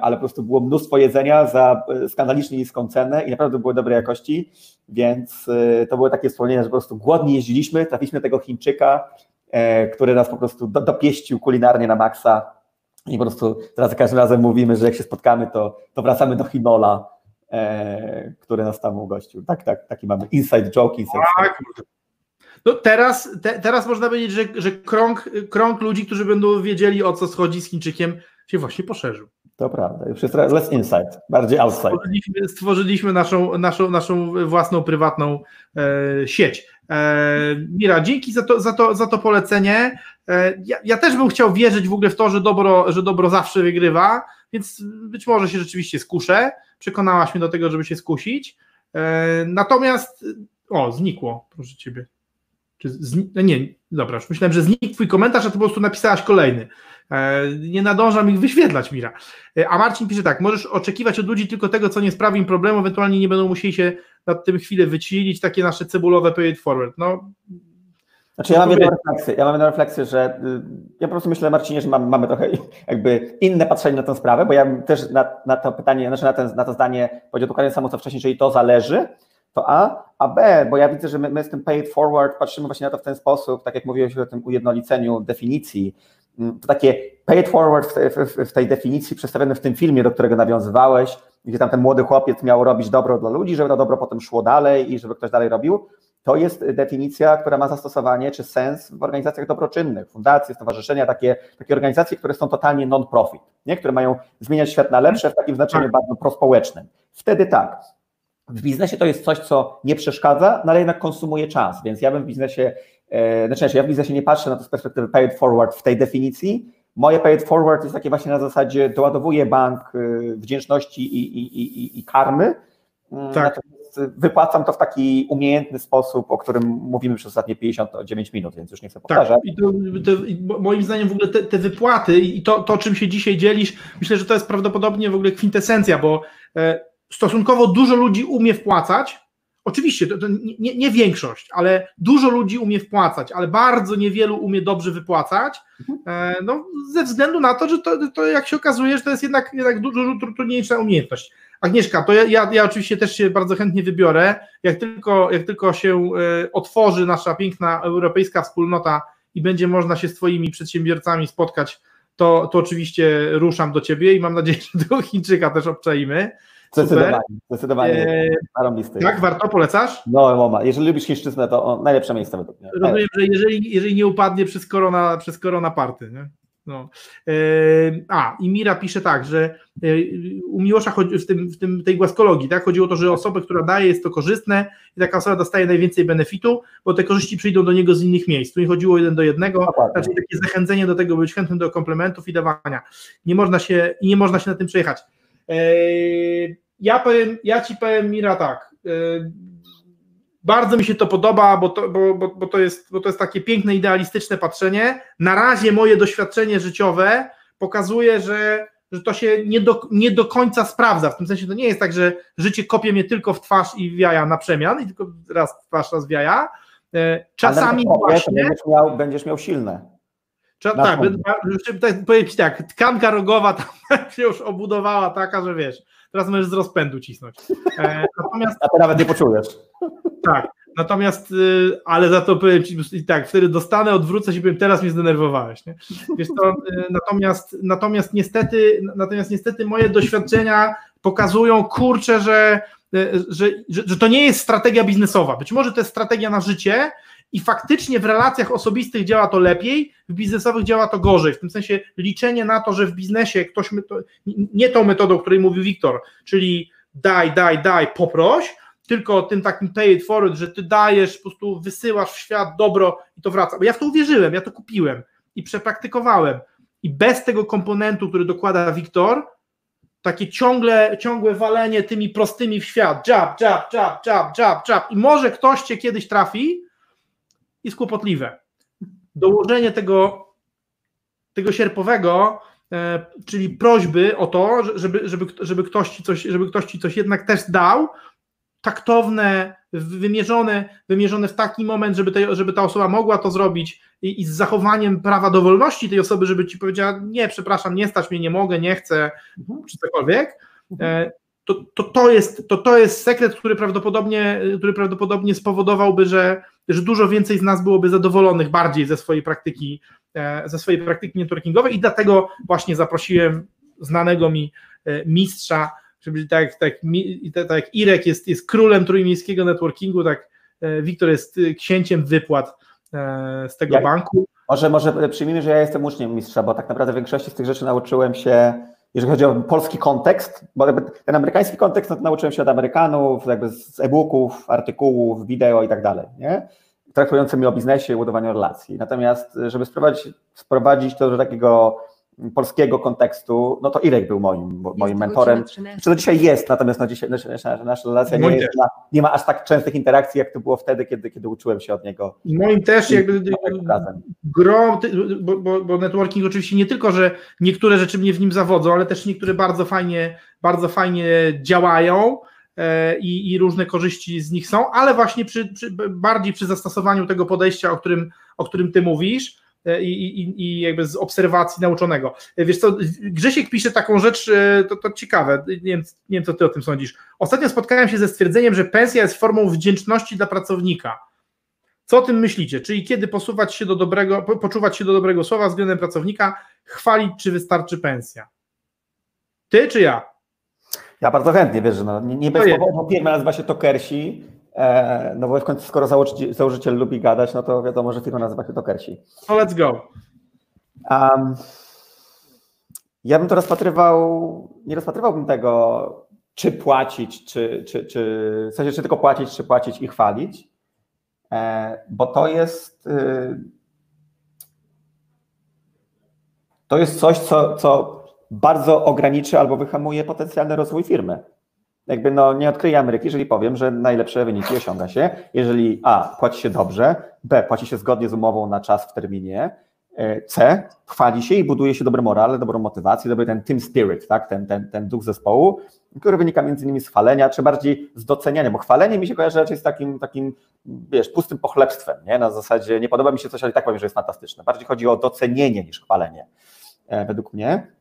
Speaker 4: ale po prostu było mnóstwo jedzenia za e, skandalicznie niską cenę i naprawdę były dobrej jakości, więc e, to były takie wspomnienia, że po prostu głodni jeździliśmy, trafiliśmy tego Chińczyka, e, który nas po prostu dopieścił kulinarnie na maksa i po prostu teraz za każdym razem mówimy, że jak się spotkamy, to, to wracamy do Hinola, który nas tam ugościł. Tak, tak, taki mamy inside joke, inside tak,
Speaker 3: no teraz, te, teraz można powiedzieć, że, że krąg, krąg ludzi, którzy będą wiedzieli o co schodzi z Chińczykiem, się właśnie poszerzył.
Speaker 4: To prawda. Już jest less inside, bardziej outside.
Speaker 3: Stworzyliśmy, stworzyliśmy naszą, naszą, naszą własną prywatną e, sieć. E, Mira, dzięki za to, za to, za to polecenie. E, ja, ja, też bym chciał wierzyć w ogóle w to, że dobro, że dobro zawsze wygrywa, więc być może się rzeczywiście skuszę. Przekonałaś mnie do tego, żeby się skusić. E, natomiast, o, znikło, proszę ciebie. Czy zni- no nie, dobra, już myślałem, że znikł twój komentarz, a ty po prostu napisałaś kolejny. E, nie nadążam ich wyświetlać, Mira. E, a Marcin pisze tak, możesz oczekiwać od ludzi tylko tego, co nie sprawi im problemu, ewentualnie nie będą musieli się nad tym chwilę wycilić, takie nasze cebulowe pay it forward. No,
Speaker 4: znaczy ja mam jedną refleksję, ja mam jedną refleksję, że y, ja po prostu myślę, Marcinie, że mamy, mamy trochę jakby inne patrzenie na tę sprawę, bo ja też na, na to pytanie, znaczy na, ten, na to zdanie powiedział dokładnie samo co wcześniej, czyli to zależy, to A, a B, bo ja widzę, że my, my z tym paid forward patrzymy właśnie na to w ten sposób, tak jak mówiłeś o tym ujednoliceniu definicji, mm, to takie paid forward w, tej definicji przedstawione w tym filmie, do którego nawiązywałeś, gdzie tam ten młody chłopiec miał robić dobro dla ludzi, żeby to dobro potem szło dalej i żeby ktoś dalej robił, to jest definicja, która ma zastosowanie czy sens w organizacjach dobroczynnych, fundacje, stowarzyszenia, takie, takie organizacje, które są totalnie non-profit, nie? które mają zmieniać świat na lepsze w takim znaczeniu tak. bardzo prospołecznym. Wtedy tak, w biznesie to jest coś, co nie przeszkadza, no ale jednak konsumuje czas, więc ja bym w biznesie, e, znaczy ja w biznesie nie patrzę na to z perspektywy paid forward w tej definicji. Moje paid forward jest takie właśnie na zasadzie doładowuję bank e, wdzięczności i, i, i, i karmy, Mm,
Speaker 3: Tak.
Speaker 4: Natomiast wypłacam to w taki umiejętny sposób, o którym mówimy przez ostatnie 59 minut, więc już nie chcę powtarzać.
Speaker 3: Tak, to, to, i mo- moim zdaniem w ogóle te, te wypłaty i to, to, czym się dzisiaj dzielisz, myślę, że to jest prawdopodobnie w ogóle kwintesencja, bo e, stosunkowo dużo ludzi umie wpłacać. Oczywiście, to, to nie, nie większość, ale dużo ludzi umie wpłacać, ale bardzo niewielu umie dobrze wypłacać. E, no, ze względu na to, że to, to jak się okazuje, że to jest jednak, jednak dużo tru- trudniejsza umiejętność. Agnieszka, to ja, ja, ja oczywiście też się bardzo chętnie wybiorę. Jak tylko, jak tylko się e, otworzy nasza piękna europejska wspólnota i będzie można się z Twoimi przedsiębiorcami spotkać, to, to oczywiście ruszam do Ciebie i mam nadzieję, że tego Chińczyka też obczaimy.
Speaker 4: Zdecydowanie, zdecydowanie.
Speaker 3: E,
Speaker 4: zarąbisty.
Speaker 3: tak, warto, polecasz?
Speaker 4: No, Moma, jeżeli lubisz chińszczyznę, to o, najlepsze miejsce według mnie.
Speaker 3: Rozumiem, że jeżeli, jeżeli nie upadnie przez korona, przez korona party. Nie? No. E, a, i Mira pisze tak, że e, u Miłosza chodzi, w, tym, w tym, tej głaskologii tak, chodziło o to, że osobę, która daje, jest to korzystne i taka osoba dostaje najwięcej benefitu, bo te korzyści przyjdą do niego z innych miejsc. Tu nie chodziło jeden do jednego,
Speaker 4: Dokładnie.
Speaker 3: raczej takie zachęcenie do tego, by być chętnym do komplementów i dawania. Nie można się, i nie można się na tym przejechać. Ja powiem, ja ci powiem, Mira, tak. Bardzo mi się to podoba, bo to, bo, bo, bo, to jest, bo to jest takie piękne, idealistyczne patrzenie. Na razie moje doświadczenie życiowe pokazuje, że, że to się nie do, nie do końca sprawdza. W tym sensie to nie jest tak, że życie kopie mnie tylko w twarz i w jaja na przemian, i tylko raz w twarz, raz w jaja. Czasami
Speaker 4: Ale
Speaker 3: właśnie.
Speaker 4: Będziesz miał, będziesz miał silne. Na
Speaker 3: tak, już tak, powiem ci tak, tkanka rogowa tam się już obudowała taka, że wiesz, teraz możesz z rozpędu cisnąć. E, natomiast
Speaker 4: A ty nawet nie poczujesz.
Speaker 3: tak, natomiast, y, ale za to powiem ci, i tak, wtedy dostanę, odwrócę się i powiem, teraz mnie zdenerwowałeś, nie? Wiesz to, y, natomiast, natomiast niestety, natomiast niestety moje doświadczenia pokazują, kurczę, że, y, że, że, że to nie jest strategia biznesowa, być może to jest strategia na życie i faktycznie w relacjach osobistych działa to lepiej, w biznesowych działa to gorzej, w tym sensie liczenie na to, że w biznesie ktoś, nie tą metodą, o której mówił Wiktor, czyli daj, daj, daj, poproś, tylko tym takim pay it forward, że ty dajesz, po prostu wysyłasz w świat dobro i to wraca. Bo ja w to uwierzyłem, ja to kupiłem i przepraktykowałem. I bez tego komponentu, który dokłada Wiktor, takie ciągle, ciągłe walenie tymi prostymi w świat, jab, jab, jab, jab, jab, jab i może ktoś cię kiedyś trafi, jest kłopotliwe. Dołożenie tego, tego sierpowego, e, czyli prośby o to, żeby, żeby, żeby, ktoś ci coś, żeby ktoś ci coś jednak też dał, taktowne, wymierzone, wymierzone w taki moment, żeby, żeby ta osoba mogła to zrobić i, i z zachowaniem prawa do wolności tej osoby, żeby ci powiedziała, nie, przepraszam, nie stać mnie, nie mogę, nie chcę, czy cokolwiek, e, to, to, to, jest, to, to jest sekret, który prawdopodobnie, który prawdopodobnie spowodowałby, że, że dużo więcej z nas byłoby zadowolonych bardziej ze swojej praktyki, e, ze swojej praktyki networkingowej i dlatego właśnie zaprosiłem znanego mi e, mistrza, żeby tak, tak, tak, tak jak Irek jest, jest królem trójmiejskiego networkingu, tak e, Wiktor jest księciem wypłat z tego
Speaker 4: Jak-
Speaker 3: banku.
Speaker 4: Może, może przyjmijmy, że ja jestem uczniem mistrza, bo tak naprawdę większości z tych rzeczy nauczyłem się, jeżeli chodzi o polski kontekst, bo ten amerykański kontekst no nauczyłem się od Amerykanów, jakby z e-booków, artykułów, wideo i tak dalej, nie? traktującymi o biznesie i budowaniu relacji. Natomiast, żeby sprowadzić, sprowadzić to do takiego polskiego kontekstu, no to Irek był moim, moim mentorem. Czy to dzisiaj jest, natomiast no dzisiaj nasza, nasza, nasza relacja nie, jest, ma, nie ma aż tak częstych interakcji, jak to było wtedy, kiedy, kiedy uczyłem się od niego.
Speaker 3: I Moim też jakby
Speaker 4: razem.
Speaker 3: gro, ty- bo, bo, bo networking oczywiście nie tylko, że niektóre rzeczy mnie w nim zawodzą, ale też niektóre bardzo fajnie, bardzo fajnie działają e, i, i różne korzyści z nich są, ale właśnie przy, przy, bardziej przy zastosowaniu tego podejścia, o którym, o którym ty mówisz i, i, i jakby z obserwacji nauczonego. E, Wiesz co, Grzesiek pisze taką rzecz, e, to, to ciekawe, nie wiem, nie wiem co ty o tym sądzisz. Ostatnio spotkałem się ze stwierdzeniem, że pensja jest formą wdzięczności dla pracownika. Co o tym myślicie? Czyli kiedy posuwać się do dobrego, po- poczuwać się do dobrego słowa względem pracownika, chwalić, czy wystarczy pensja? Ty czy ja?
Speaker 4: Ja bardzo chętnie, wiesz, że no, nie, nie bez powodu firma nazywa się Tokersi, e, no bo w końcu skoro założyciel, założyciel lubi gadać, no to wiadomo, że firma nazywa się Tokersi.
Speaker 3: To let's go.
Speaker 4: Um, ja bym to rozpatrywał, nie rozpatrywałbym tego, czy płacić, czy, czy, czy w sensie, czy tylko płacić, czy płacić i chwalić, e, bo to jest y, to jest coś, co, co bardzo ograniczy albo wyhamuje potencjalny rozwój firmy. Jakby no, nie odkryję Ameryki, jeżeli powiem, że najlepsze wyniki osiąga się, jeżeli A, płaci się dobrze, B, płaci się zgodnie z umową na czas w terminie, e, C, chwali się i buduje się dobre morale, dobrą motywację, dobry ten team spirit, tak? ten, ten, ten duch zespołu, który wynika między innymi z chwalenia, czy bardziej z doceniania, bo chwalenie mi się kojarzy raczej z takim, takim wiesz, pustym pochlebstwem, nie? na zasadzie nie podoba mi się coś, ale tak powiem, że jest fantastyczne. Bardziej chodzi o docenienie niż chwalenie, e, według mnie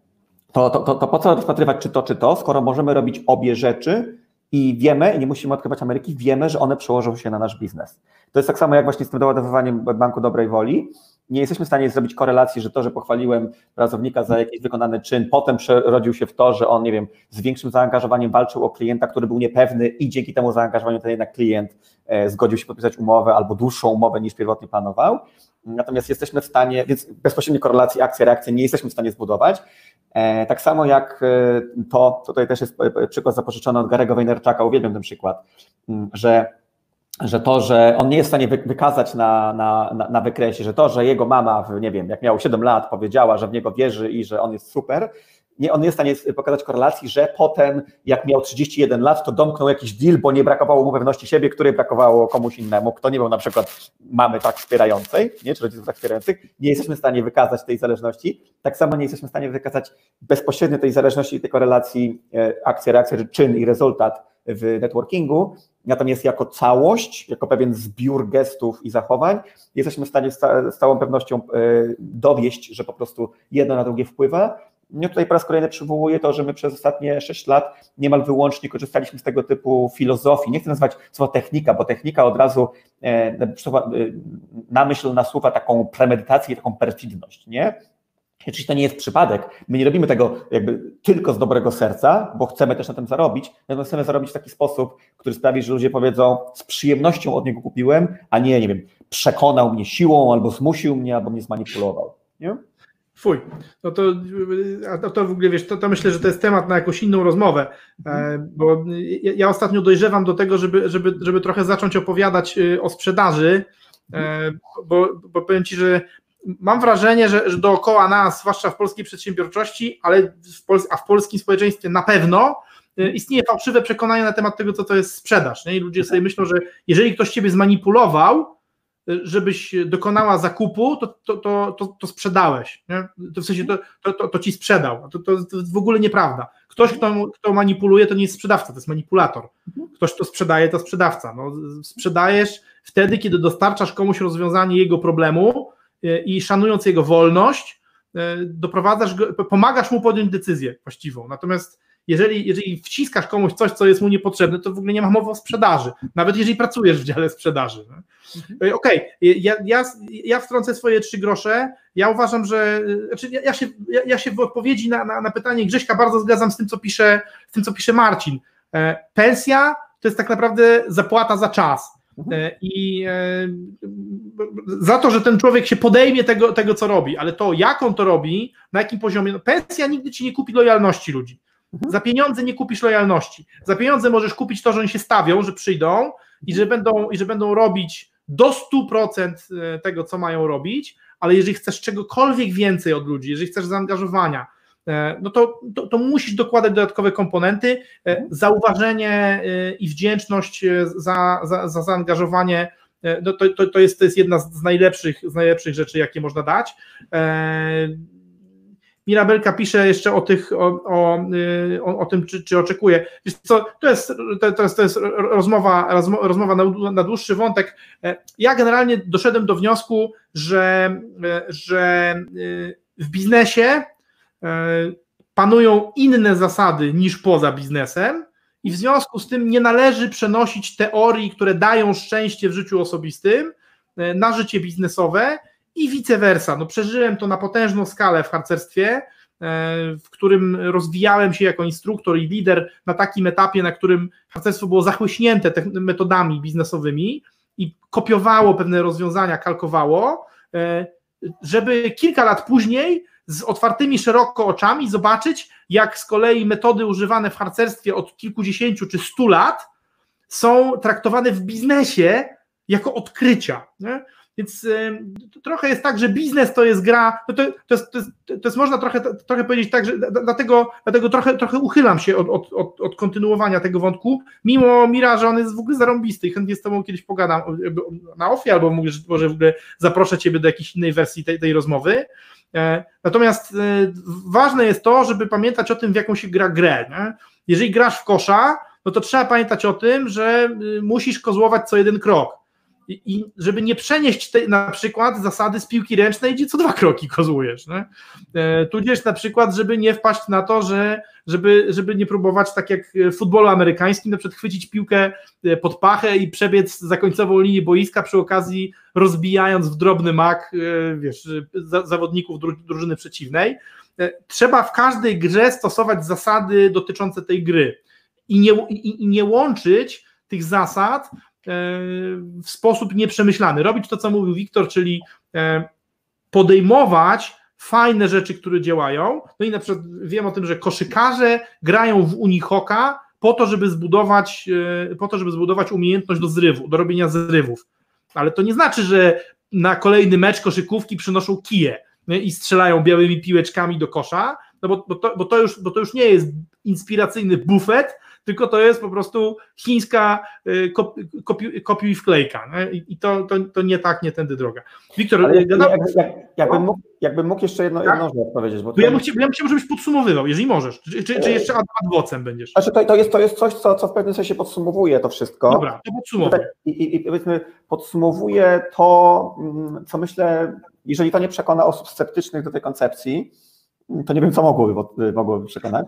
Speaker 4: to, to, to, to po co rozpatrywać czy to, czy to, skoro możemy robić obie rzeczy i wiemy, nie musimy odkrywać Ameryki, wiemy, że one przełożą się na nasz biznes. To jest tak samo jak właśnie z tym doładowywaniem Banku Dobrej Woli. Nie jesteśmy w stanie zrobić korelacji, że to, że pochwaliłem pracownika za jakiś wykonany czyn, potem przerodził się w to, że on, nie wiem, z większym zaangażowaniem walczył o klienta, który był niepewny i dzięki temu zaangażowaniu ten jednak klient e, zgodził się podpisać umowę albo dłuższą umowę niż pierwotnie planował. Natomiast jesteśmy w stanie, więc bezpośredniej korelacji akcja-reakcja nie jesteśmy w stanie zbudować. E, tak samo jak e, to, tutaj też jest e, przykład zapożyczony od Garego Vaynerchuka, uwielbiam ten przykład, mm, że, że to, że on nie jest w stanie wykazać na, na, na wykresie, że to, że jego mama, nie wiem, jak miał 7 lat, powiedziała, że w niego wierzy i że on jest super, nie, on nie jest w stanie pokazać korelacji, że potem, jak miał 31 lat, to domknął jakiś deal, bo nie brakowało mu pewności siebie, której brakowało komuś innemu, kto nie był na przykład mamy tak wspierającej, nie, czy rodziców tak wspierających, nie jesteśmy w stanie wykazać tej zależności. Tak samo nie jesteśmy w stanie wykazać bezpośrednio tej zależności tej korelacji e, akcja, reakcja, czyn i rezultat w networkingu, natomiast jako całość, jako pewien zbiór gestów i zachowań, jesteśmy w stanie z całą pewnością e, dowieść, że po prostu jedno na drugie wpływa ja tutaj po raz kolejny przywołuję to, że my przez ostatnie 6 lat niemal wyłącznie korzystaliśmy z tego typu filozofii. Nie chcę nazywać słowa technika, bo technika od razu e, e, na myśl nasuwa taką premedytację, taką perfidność, nie? Oczywiście to nie jest przypadek. My nie robimy tego jakby tylko z dobrego serca, bo chcemy też na tym zarobić, natomiast chcemy zarobić w taki sposób, który sprawi, że ludzie powiedzą, z przyjemnością od niego kupiłem, a nie, nie wiem, przekonał mnie siłą, albo zmusił mnie, albo mnie zmanipulował. Nie?
Speaker 3: Fuj, no to, to, to w ogóle wiesz, to, to myślę, że to jest temat na jakąś inną rozmowę, e, bo ja, ja ostatnio dojrzewam do tego, żeby, żeby, żeby trochę zacząć opowiadać y, o sprzedaży, e, bo, bo powiem Ci, że mam wrażenie, że, że dookoła nas, zwłaszcza w polskiej przedsiębiorczości, ale w a w polskim społeczeństwie na pewno, y, istnieje fałszywe przekonanie na temat tego, co to jest sprzedaż. Nie? I ludzie sobie myślą, że jeżeli ktoś Ciebie zmanipulował, żebyś dokonała zakupu, to, to, to, to, to sprzedałeś. Nie? To w sensie to, to, to, ci sprzedał. To, to, to w ogóle nieprawda. Ktoś, kto, kto manipuluje, to nie jest sprzedawca, to jest manipulator. Ktoś, kto sprzedaje, to sprzedawca. No, sprzedajesz wtedy, kiedy dostarczasz komuś rozwiązanie jego problemu e, i szanując jego wolność, e, doprowadzasz go, pomagasz mu podjąć decyzję właściwą. Natomiast jeżeli, jeżeli wciskasz komuś coś, co jest mu niepotrzebne, to w ogóle nie ma mowy o sprzedaży, nawet jeżeli pracujesz w dziale sprzedaży. Mhm. Okej, okay. ja, ja, ja wtrącę swoje trzy grosze. Ja uważam, że znaczy ja, ja, się, ja, ja się w odpowiedzi na, na, na pytanie Grześka bardzo zgadzam z tym, co pisze, z tym, co pisze Marcin. E, pensja to jest tak naprawdę zapłata za czas. Mhm. E, I e, za to, że ten człowiek się podejmie tego, tego, co robi, ale to, jak on to robi, na jakim poziomie, no pensja nigdy ci nie kupi lojalności ludzi. Mhm. Za pieniądze nie kupisz lojalności. Za pieniądze możesz kupić to, że oni się stawią, że przyjdą i że będą, i że będą robić do 100% e, tego, co mają robić, ale jeżeli chcesz czegokolwiek więcej od ludzi, jeżeli chcesz zaangażowania, e, no to, to, to, musisz dokładać dodatkowe komponenty. E, zauważenie i wdzięczność za, za, za zaangażowanie no to, to, to, jest, to jest jedna z najlepszych, z najlepszych rzeczy, jakie można dać. Mirabelka pisze jeszcze o tych, o, o, y, o, o tym, czy, czy oczekuje. Wiesz co, to jest, to, jest, to jest rozmowa, rozmowa na, na dłuższy wątek. E, ja generalnie doszedłem do wniosku, że, e, że y, w biznesie e, panują inne zasady niż poza biznesem i w związku z tym nie należy przenosić teorii, które dają szczęście w życiu osobistym na życie biznesowe i vice versa. No, przeżyłem to na potężną skalę w harcerstwie, e, w którym rozwijałem się jako instruktor i lider na takim etapie, na którym harcerstwo było zachłyśnięte metodami biznesowymi i kopiowało pewne rozwiązania, kalkowało, e, żeby kilka lat później z otwartymi szeroko oczami zobaczyć, jak z kolei metody używane w harcerstwie od kilkudziesięciu czy stu lat są traktowane w biznesie jako odkrycia. Nie? Więc y, trochę jest tak, że biznes to jest gra, no to, to, jest, to, jest, to jest można trochę, trochę powiedzieć tak, że dlatego, dlatego trochę, trochę uchylam się od, od, od, od kontynuowania tego wątku, mimo Mira, że on jest w ogóle zarąbisty i chętnie z tobą kiedyś pogadam na ofie, albo może w ogóle zaproszę ciebie do jakiejś innej wersji tej, tej rozmowy. E, natomiast e, ważne jest to, żeby pamiętać o tym, w jaką się gra grę. Nie? Jeżeli grasz w kosza, no to trzeba pamiętać o tym, że y, musisz kozłować co jeden krok i żeby nie przenieść te, na przykład zasady z piłki ręcznej, gdzie co dwa kroki kozłujesz. Nie? E, tudzież na przykład, żeby nie wpaść na to, że żeby, żeby nie próbować tak jak w futbolu amerykańskim, na przykład chwycić piłkę e, pod pachę i przebiec za końcową linię boiska, przy okazji rozbijając w drobny mak e, wiesz, zawodników drużyny przeciwnej. Trzeba w każdej grze stosować zasady dotyczące tej gry i nie, i, i nie łączyć tych zasad w sposób nieprzemyślany. Robić to, co mówił Wiktor, czyli e, podejmować fajne rzeczy, które działają. No i na przykład wiem o tym, że koszykarze grają w Unihoka po to, żeby zbudować, e, po to, żeby zbudować umiejętność do zrywu, do robienia zrywów. Ale to nie znaczy, że na kolejny mecz koszykówki przynoszą kije i strzelają białymi piłeczkami do kosza, no bo, bo, to, bo, to już, bo to już nie jest inspiracyjny bufet, tylko to jest po prostu chińska y, kopi, kopiuj wklejka. Nie? I to, to, to nie tak, nie tędy droga.
Speaker 4: Wiktor, Ale jak, jak, jak, jakbym, mógł, jakbym mógł jeszcze jedno, tak? jedną rzecz powiedzieć. Bo
Speaker 3: to ja, bym chciał, ja bym chciał, żebyś podsumowywał, jeżeli możesz. Czy, czy, czy jeszcze adwocem będziesz?
Speaker 4: Znaczy to, to, jest, to jest coś, co, co w pewnym sensie podsumowuje to wszystko.
Speaker 3: Dobra, to podsumowuję.
Speaker 4: I, i, I powiedzmy, podsumowuje to, mm, co myślę, jeżeli to nie przekona osób sceptycznych do tej koncepcji, to nie wiem, co mogłoby, mogłoby przekonać.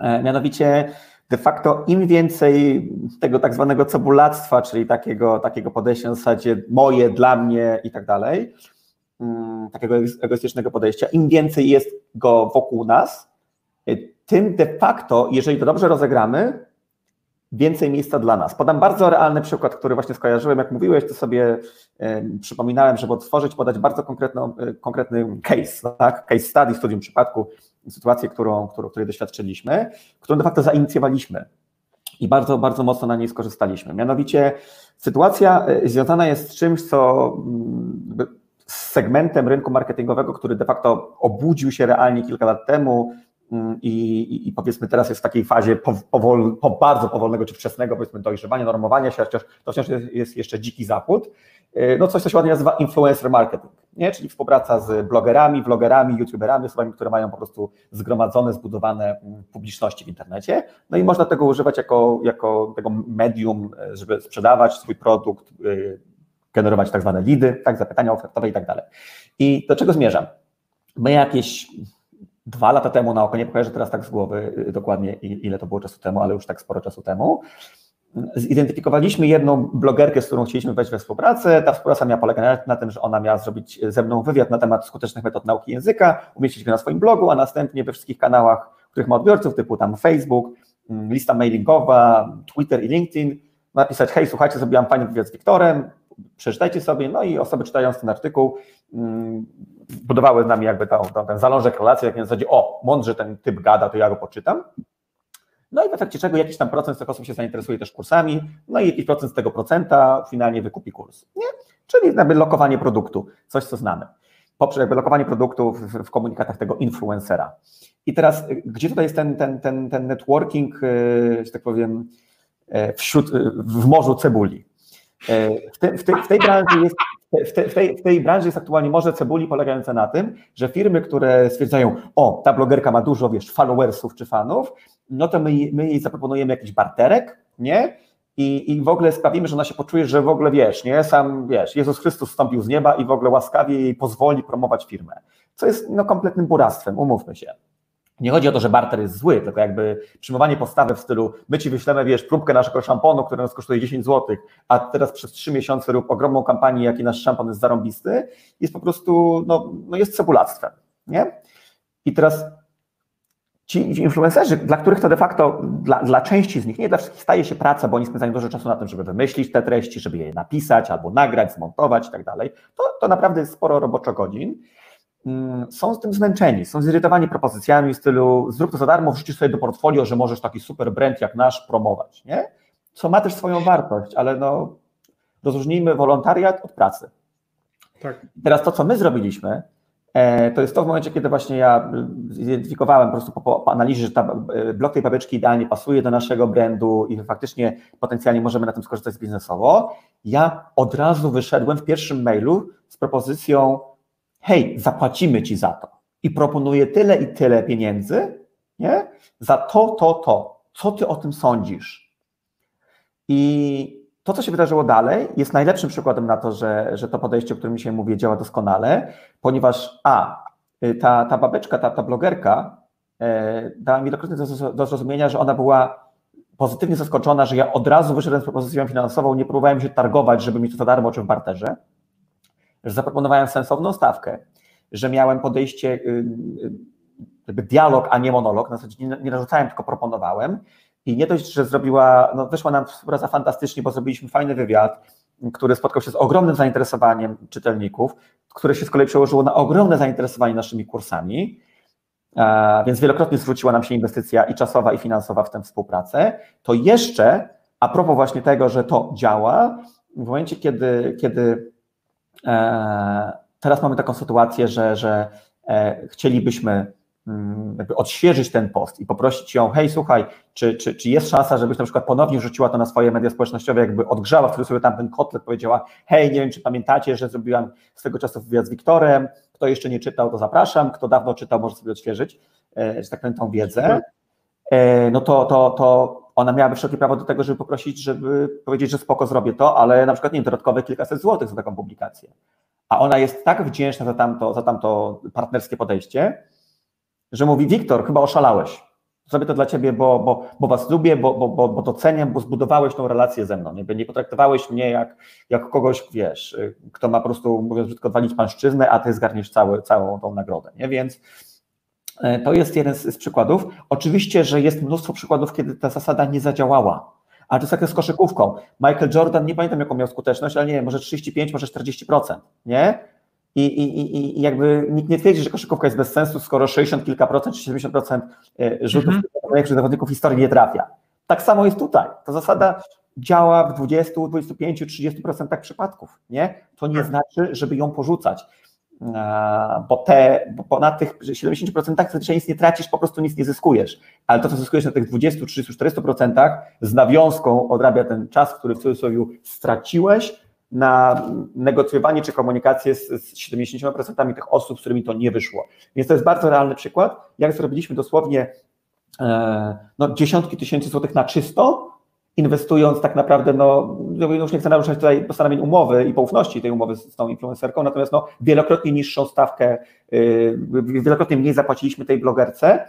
Speaker 4: E, mianowicie de facto im więcej tego tak zwanego cebulactwa, czyli takiego, takiego podejścia na zasadzie moje, dla mnie i tak dalej, mm, takiego egoistycznego podejścia, im więcej jest go wokół nas, y, tym de facto, jeżeli to dobrze rozegramy, więcej miejsca dla nas. Podam bardzo realny przykład, który właśnie skojarzyłem. Jak mówiłeś, to sobie y, przypominałem, żeby otworzyć, podać bardzo y, konkretny case, tak? case study, studium przypadku sytuację, którą, którą, której doświadczyliśmy, którą de facto zainicjowaliśmy i bardzo, bardzo mocno na niej skorzystaliśmy. Mianowicie sytuacja e, związana jest z czymś, co mm, z segmentem rynku marketingowego, który de facto obudził się realnie kilka lat temu, i, i, i, powiedzmy teraz jest w takiej fazie powol, po bardzo powolnego czy wczesnego powiedzmy dojrzewania, normowania się, chociaż to wciąż jest, jest jeszcze dziki zachód, e, no coś, co się ładnie nazywa influencer marketing nie? czyli współpraca z blogerami, vlogerami, youtuberami, osobami, które mają po prostu zgromadzone, zbudowane mm, publiczności w internecie. No i można tego używać jako, jako tego medium, e, żeby sprzedawać swój produkt, e, generować tak zwane lidy, tak, zapytania ofertowe i tak dalej. I do czego zmierzam? My jakieś dwa lata temu na oko, nie pokażę teraz tak z głowy e, dokładnie ile to było czasu temu, ale już tak sporo czasu temu, zidentyfikowaliśmy jedną blogerkę, z którą chcieliśmy wejść we współpracę. Ta współpraca miała polegać na tym, że ona miała zrobić ze mną wywiad na temat skutecznych metod nauki języka, umieścić go na swoim blogu, a następnie we wszystkich kanałach, których ma odbiorców, typu tam Facebook, mm, lista mailingowa, Twitter i LinkedIn, napisać, hej, słuchajcie, zrobiłam fajny wywiad z Wiktorem, przeczytajcie sobie, no i osoby czytając ten artykuł mm, budowały z nami jakby tą, tą, ten zalążek relacji, jak na zasadzie, o, mądrze ten typ gada, to ja go poczytam. No i w efekcie czego jakiś tam procent z tych osób się zainteresuje też kursami, no i jakiś procent z tego procenta finalnie wykupi kurs. Nie? Czyli jakby lokowanie produktu, coś co znamy. Poprzez jakby lokowanie produktu w, w komunikatach tego influencera. I teraz, gdzie tutaj jest ten, ten, ten, ten networking, e, że tak powiem, e, wśród, w morzu cebuli? E, w, te, w, te, w tej branży jest w, te, w, tej, w tej branży jest aktualnie morze cebuli polegające na tym, że firmy, które stwierdzają, o, ta blogerka ma dużo, wiesz, followersów czy fanów, no to my, my jej zaproponujemy jakiś barterek, nie? I, I w ogóle sprawimy, że ona się poczuje, że w ogóle wiesz, nie? Sam wiesz, Jezus Chrystus wstąpił z nieba i w ogóle łaskawie jej pozwoli promować firmę. Co jest no, kompletnym buractwem, umówmy się. Nie chodzi o to, że barter jest zły, tylko jakby przyjmowanie postawy w stylu my ci wyślemy, wiesz, próbkę naszego szamponu, który nas kosztuje 10 zł, a teraz przez 3 miesiące rób ogromną kampanię, jaki nasz szampon jest zarąbisty, jest po prostu, no, no jest cebulactwem, nie? I teraz ci influencerzy, dla których to de facto, dla, dla części z nich, nie dla wszystkich staje się praca, bo oni spędzają dużo czasu na tym, żeby wymyślić te treści, żeby je napisać albo nagrać, zmontować i tak dalej, to, to naprawdę jest sporo roboczo godzin. Mm, są z tym zmęczeni, są zirytowani propozycjami w stylu zrób to za darmo, wrzucisz sobie do portfolio, że możesz taki super brand jak nasz promować, nie? Co ma też swoją wartość, ale no rozróżnijmy wolontariat od pracy.
Speaker 3: Tak.
Speaker 4: Teraz to, co my zrobiliśmy, e, to jest to w momencie, kiedy właśnie ja zidentyfikowałem po prostu po, po analizie, że ta, e, blok tej babeczki idealnie pasuje do naszego brandu i faktycznie potencjalnie możemy na tym skorzystać biznesowo. Ja od razu wyszedłem w pierwszym mailu z propozycją: hej, zapłacimy ci za to i proponuję tyle i tyle pieniędzy, nie? Za to, to, to. Co ty o tym sądzisz? I to, co się wydarzyło dalej, jest najlepszym przykładem na to, że, że to podejście, o którym dzisiaj mówię, działa doskonale, ponieważ a, ta, ta babeczka, ta, ta blogerka e, dała mi wielokrotnie do, do zrozumienia, że ona była pozytywnie zaskoczona, że ja od razu wyszedłem z propozycją finansową, nie próbowałem się targować, żeby mieć to za darmo czy w barterze, że zaproponowałem sensowną stawkę, że miałem podejście, y, y, jakby dialog, a nie monolog, na zasadzie nie, narzucałem, tylko proponowałem. I nie dość, że zrobiła, no wyszła nam współpraca fantastycznie, bo zrobiliśmy fajny wywiad, który spotkał się z ogromnym zainteresowaniem czytelników, które się z kolei przełożyło na ogromne zainteresowanie naszymi kursami, więc wielokrotnie zwróciła nam się inwestycja i czasowa, i finansowa w tę współpracę. To jeszcze, a propos właśnie tego, że to działa, w momencie, kiedy, kiedy teraz mamy taką sytuację, że, że e, chcielibyśmy Mm, jakby odświeżyć ten post i poprosić ją, hej, słuchaj, czy, czy, czy jest szansa, żebyś na przykład ponownie rzuciła to na swoje media społecznościowe, jakby odgrzała w sobie tam ten kotlet, powiedziała, hej, nie wiem, czy pamiętacie, że zrobiłam swego czasu wywiad z Wiktorem, kto jeszcze nie czytał, to zapraszam, kto dawno czytał, może sobie odświeżyć, e, że tak powiem, tą wiedzę, e, no to, to, to ona miałaby wszelkie prawo do tego, żeby poprosić, żeby powiedzieć, że spoko, zrobię to, ale na przykład, nie dodatkowe kilkaset złotych za taką publikację. A ona jest tak wdzięczna za tamto, za tamto partnerskie podejście, że mówi, Wiktor, chyba oszalałeś. Zrobię to dla ciebie, bo, bo, bo was lubię, bo, bo, bo, bo doceniam, bo zbudowałeś tą relację ze mną. Nie, nie potraktowałeś mnie jak, jak kogoś, wiesz, kto ma po prostu, mówiąc brzydko, walić pańszczyznę, a ty zgarniesz cały, całą tą nagrodę. Nie? Więc to jest jeden z, z przykładów. Oczywiście, że jest mnóstwo przykładów, kiedy ta zasada nie zadziałała. Ale to jest tak jak z koszykówką. Michael Jordan, nie pamiętam jaką miał skuteczność, ale nie wiem, może 35, może 40%, nie? I, i, I jakby nikt nie twierdzi, że koszykówka jest bez sensu, skoro 60 kilka procent czy 70% e, rzutów mhm. najlepszych zawodników historii nie trafia. Tak samo jest tutaj. Ta zasada działa w 20, 25, 30% przypadków. Nie? To nie tak. znaczy, żeby ją porzucać. Bo, te, bo na tych 70% zazwyczaj nic nie tracisz, po prostu nic nie zyskujesz. Ale to, co zyskujesz na tych 20, 30, 40% z nawiązką odrabia ten czas, który w cudzysłowie straciłeś, na negocjowanie czy komunikację z, z 70% tych osób, z którymi to nie wyszło. Więc to jest bardzo realny przykład, jak zrobiliśmy dosłownie e, no, dziesiątki tysięcy złotych na czysto, inwestując tak naprawdę, no, no już nie chcę naruszać tutaj postanowień umowy i poufności tej umowy z tą influencerką, natomiast no, wielokrotnie niższą stawkę, yy, wielokrotnie mniej zapłaciliśmy tej blogerce,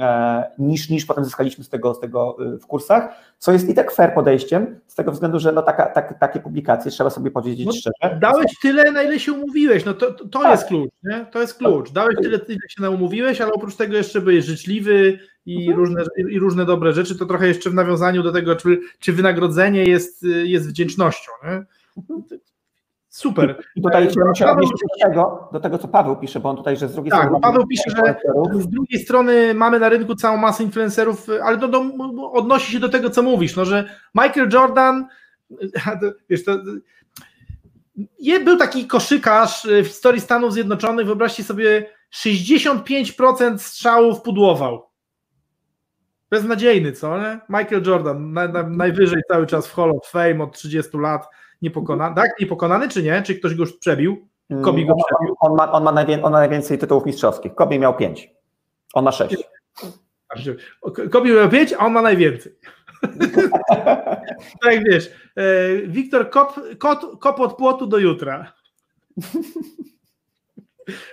Speaker 4: E, niż, niż potem zyskaliśmy z tego, z tego y, w kursach, co jest i tak fair podejściem, z tego względu, że no taka, tak, takie publikacje, trzeba sobie powiedzieć no, szczerze.
Speaker 3: Dałeś tyle, na ile się umówiłeś, no to, to, to tak. jest klucz, nie? to jest klucz. Dałeś tyle, ile się umówiłeś, ale oprócz tego jeszcze byłeś życzliwy i, mhm. różne, i różne dobre rzeczy, to trochę jeszcze w nawiązaniu do tego, czy, czy wynagrodzenie jest, jest wdzięcznością. Nie? Mhm. Super.
Speaker 4: I tutaj chciałem się odnieść do tego, do tego, co Paweł pisze, bo on tutaj, że z drugiej
Speaker 3: tak,
Speaker 4: strony.
Speaker 3: Paweł pisze, że z drugiej strony mamy na rynku całą masę influencerów, ale to do, odnosi się do tego, co mówisz, no, że Michael Jordan, wiesz, to, był taki koszykarz w historii Stanów Zjednoczonych, wyobraźcie sobie, 65% strzałów pudłował. Beznadziejny, co nie? Michael Jordan, na, na, najwyżej cały czas w Hall of Fame od 30 lat niepokonany, tak? Niepokonany czy nie? Czy ktoś go już przebił?
Speaker 4: Kobi go przebił? On, on, ma, on, ma najwię, on ma najwięcej tytułów mistrzowskich. Kobi miał pięć. On ma sześć.
Speaker 3: Kobi miał pięć, a on ma najwięcej. tak wiesz, e, Wiktor, kop, kot, kop od płotu do jutra.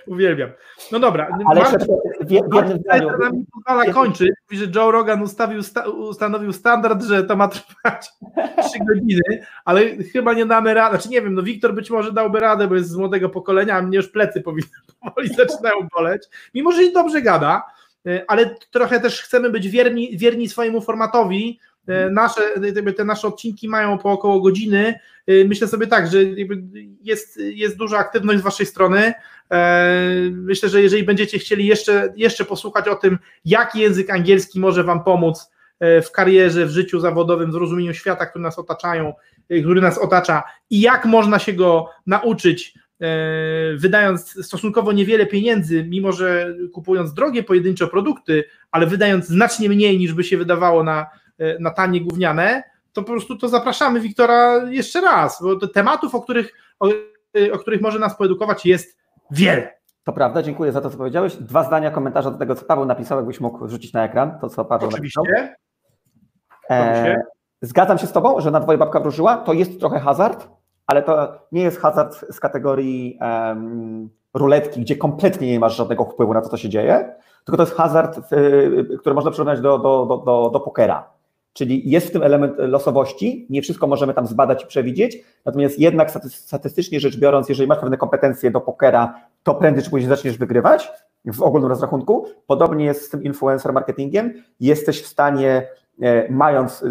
Speaker 3: Uwielbiam. No dobra.
Speaker 4: Ale jeszcze w jednym zdaniu.
Speaker 3: mi pozwala kończyć. Mówi, że Joe Rogan ustawił, ustanowił standard, że to ma trwać 3 godziny, ale chyba nie damy rady. Znaczy nie wiem, no Wiktor być może dałby radę, bo jest z młodego pokolenia, a mnie już plecy powinny powoli zaczynają boleć. Mimo, że dobrze gada, e, ale trochę też chcemy być wierni, wierni swojemu formatowi, E, nasze, te nasze odcinki mają po około godziny. E, myślę sobie tak, że jest, jest duża aktywność z Waszej strony. E, myślę, że jeżeli będziecie chcieli jeszcze, jeszcze posłuchać o tym, jak język angielski może Wam pomóc w karierze, w życiu zawodowym, w zrozumieniu świata, który nas otaczają, który nas otacza i jak można się go nauczyć wydając stosunkowo niewiele pieniędzy, mimo że kupując drogie pojedyncze produkty, ale wydając znacznie mniej niż by się wydawało na, na tanie gówniane, to po prostu to zapraszamy Wiktora jeszcze raz, bo tematów, o których, o, o których może nas poedukować jest wiele.
Speaker 4: To prawda, dziękuję za to, co powiedziałeś. Dwa zdania komentarza do tego, co Paweł napisał, jakbyś mógł rzucić na ekran, to co Paweł
Speaker 3: Oczywiście.
Speaker 4: napisał. E, zgadzam się z Tobą, że na dwoje babka wróżyła, to jest trochę hazard, ale to nie jest hazard z kategorii um, ruletki, gdzie kompletnie nie masz żadnego wpływu na to, co się dzieje, tylko to jest hazard, w, który można przyrównać do, do, do, do, do pokera. Czyli jest w tym element losowości, nie wszystko możemy tam zbadać i przewidzieć, natomiast jednak statystycznie rzecz biorąc, jeżeli masz pewne kompetencje do pokera, to prędzej czy później zaczniesz wygrywać w ogólnym rozrachunku. Podobnie jest z tym influencer marketingiem. Jesteś w stanie, e, mając,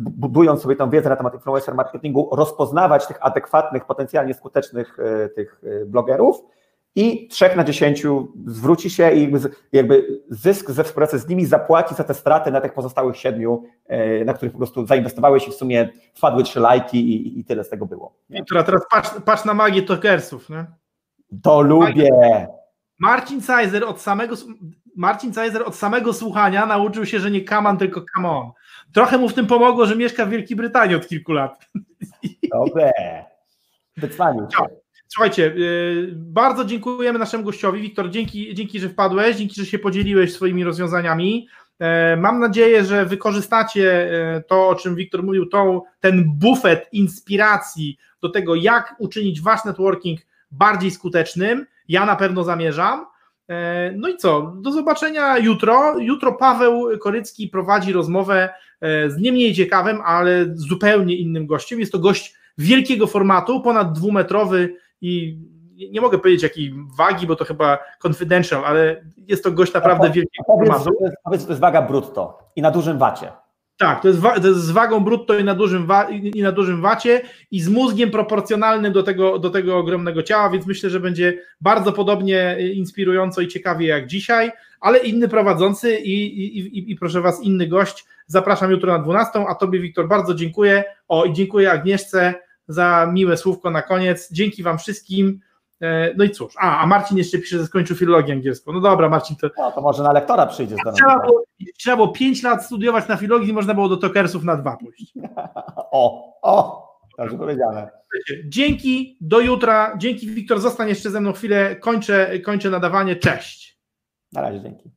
Speaker 4: budując sobie tą wiedzę na temat influencer marketingu, rozpoznawać tych adekwatnych, potencjalnie skutecznych e, tych e, blogerów i trzech na dziesięciu zwróci się i jakby, jakby zysk ze współpracy z nimi zapłaci za te straty na tych pozostałych siedmiu, na których po prostu zainwestowałeś i w sumie wpadły trzy lajki i, i tyle z tego było.
Speaker 3: Nie? I teraz patrz, patrz na magię tokersów. Nie?
Speaker 4: To lubię.
Speaker 3: Marcin Sizer od samego Marcin Sizer od samego słuchania nauczył się, że nie come on, tylko come on. Trochę mu w tym pomogło, że mieszka w Wielkiej Brytanii od kilku lat.
Speaker 4: Dobre. Wycwanił się.
Speaker 3: Słuchajcie, y, bardzo dziękujemy naszemu gościowi. Wiktor, dzięki, dzięki, że wpadłeś, dzięki, że się podzieliłeś swoimi rozwiązaniami. E, mam nadzieję, że wykorzystacie e, to, o czym Wiktor mówił, ten bufet inspiracji do tego, jak uczynić wasz networking bardziej skutecznym. Ja na pewno zamierzam. E, no i co? Do zobaczenia jutro. Jutro Paweł Korycki prowadzi rozmowę z nie mniej ciekawym, ale zupełnie innym gościem. Jest to gość wielkiego formatu, ponad dwumetrowy i nie mogę powiedzieć jakiej wagi, bo to chyba confidential, ale jest to gość naprawdę wielkiego formatu.
Speaker 4: Powiedz, to jest waga brutto i na dużym wacie.
Speaker 3: Tak, to jest, to jest z wagą brutto i na, dużym wa i na dużym wacie i z mózgiem proporcjonalnym do tego, do tego ogromnego ciała, więc myślę, że będzie bardzo podobnie inspirująco i ciekawie jak dzisiaj, ale inny prowadzący i, i, i, i proszę Was, inny gość. Zapraszam jutro na 12, a Tobie Wiktor bardzo dziękuję. O i dziękuję Agnieszce za miłe słówko na koniec. Dzięki Wam wszystkim. E, no i cóż, a, a Marcin jeszcze pisze, że skończył filologię angielską. No dobra, Marcin, to.
Speaker 4: No to może na lektora przyjdzie
Speaker 3: z trzeba było, trzeba było 5 lat studiować na filologii, można było do tokersów na dwa pójść.
Speaker 4: O, o, dobrze powiedziane.
Speaker 3: Dzięki, do jutra. Dzięki, Wiktor, zostań jeszcze ze mną chwilę. Kończę, kończę nadawanie. Cześć.
Speaker 4: Na razie, dzięki.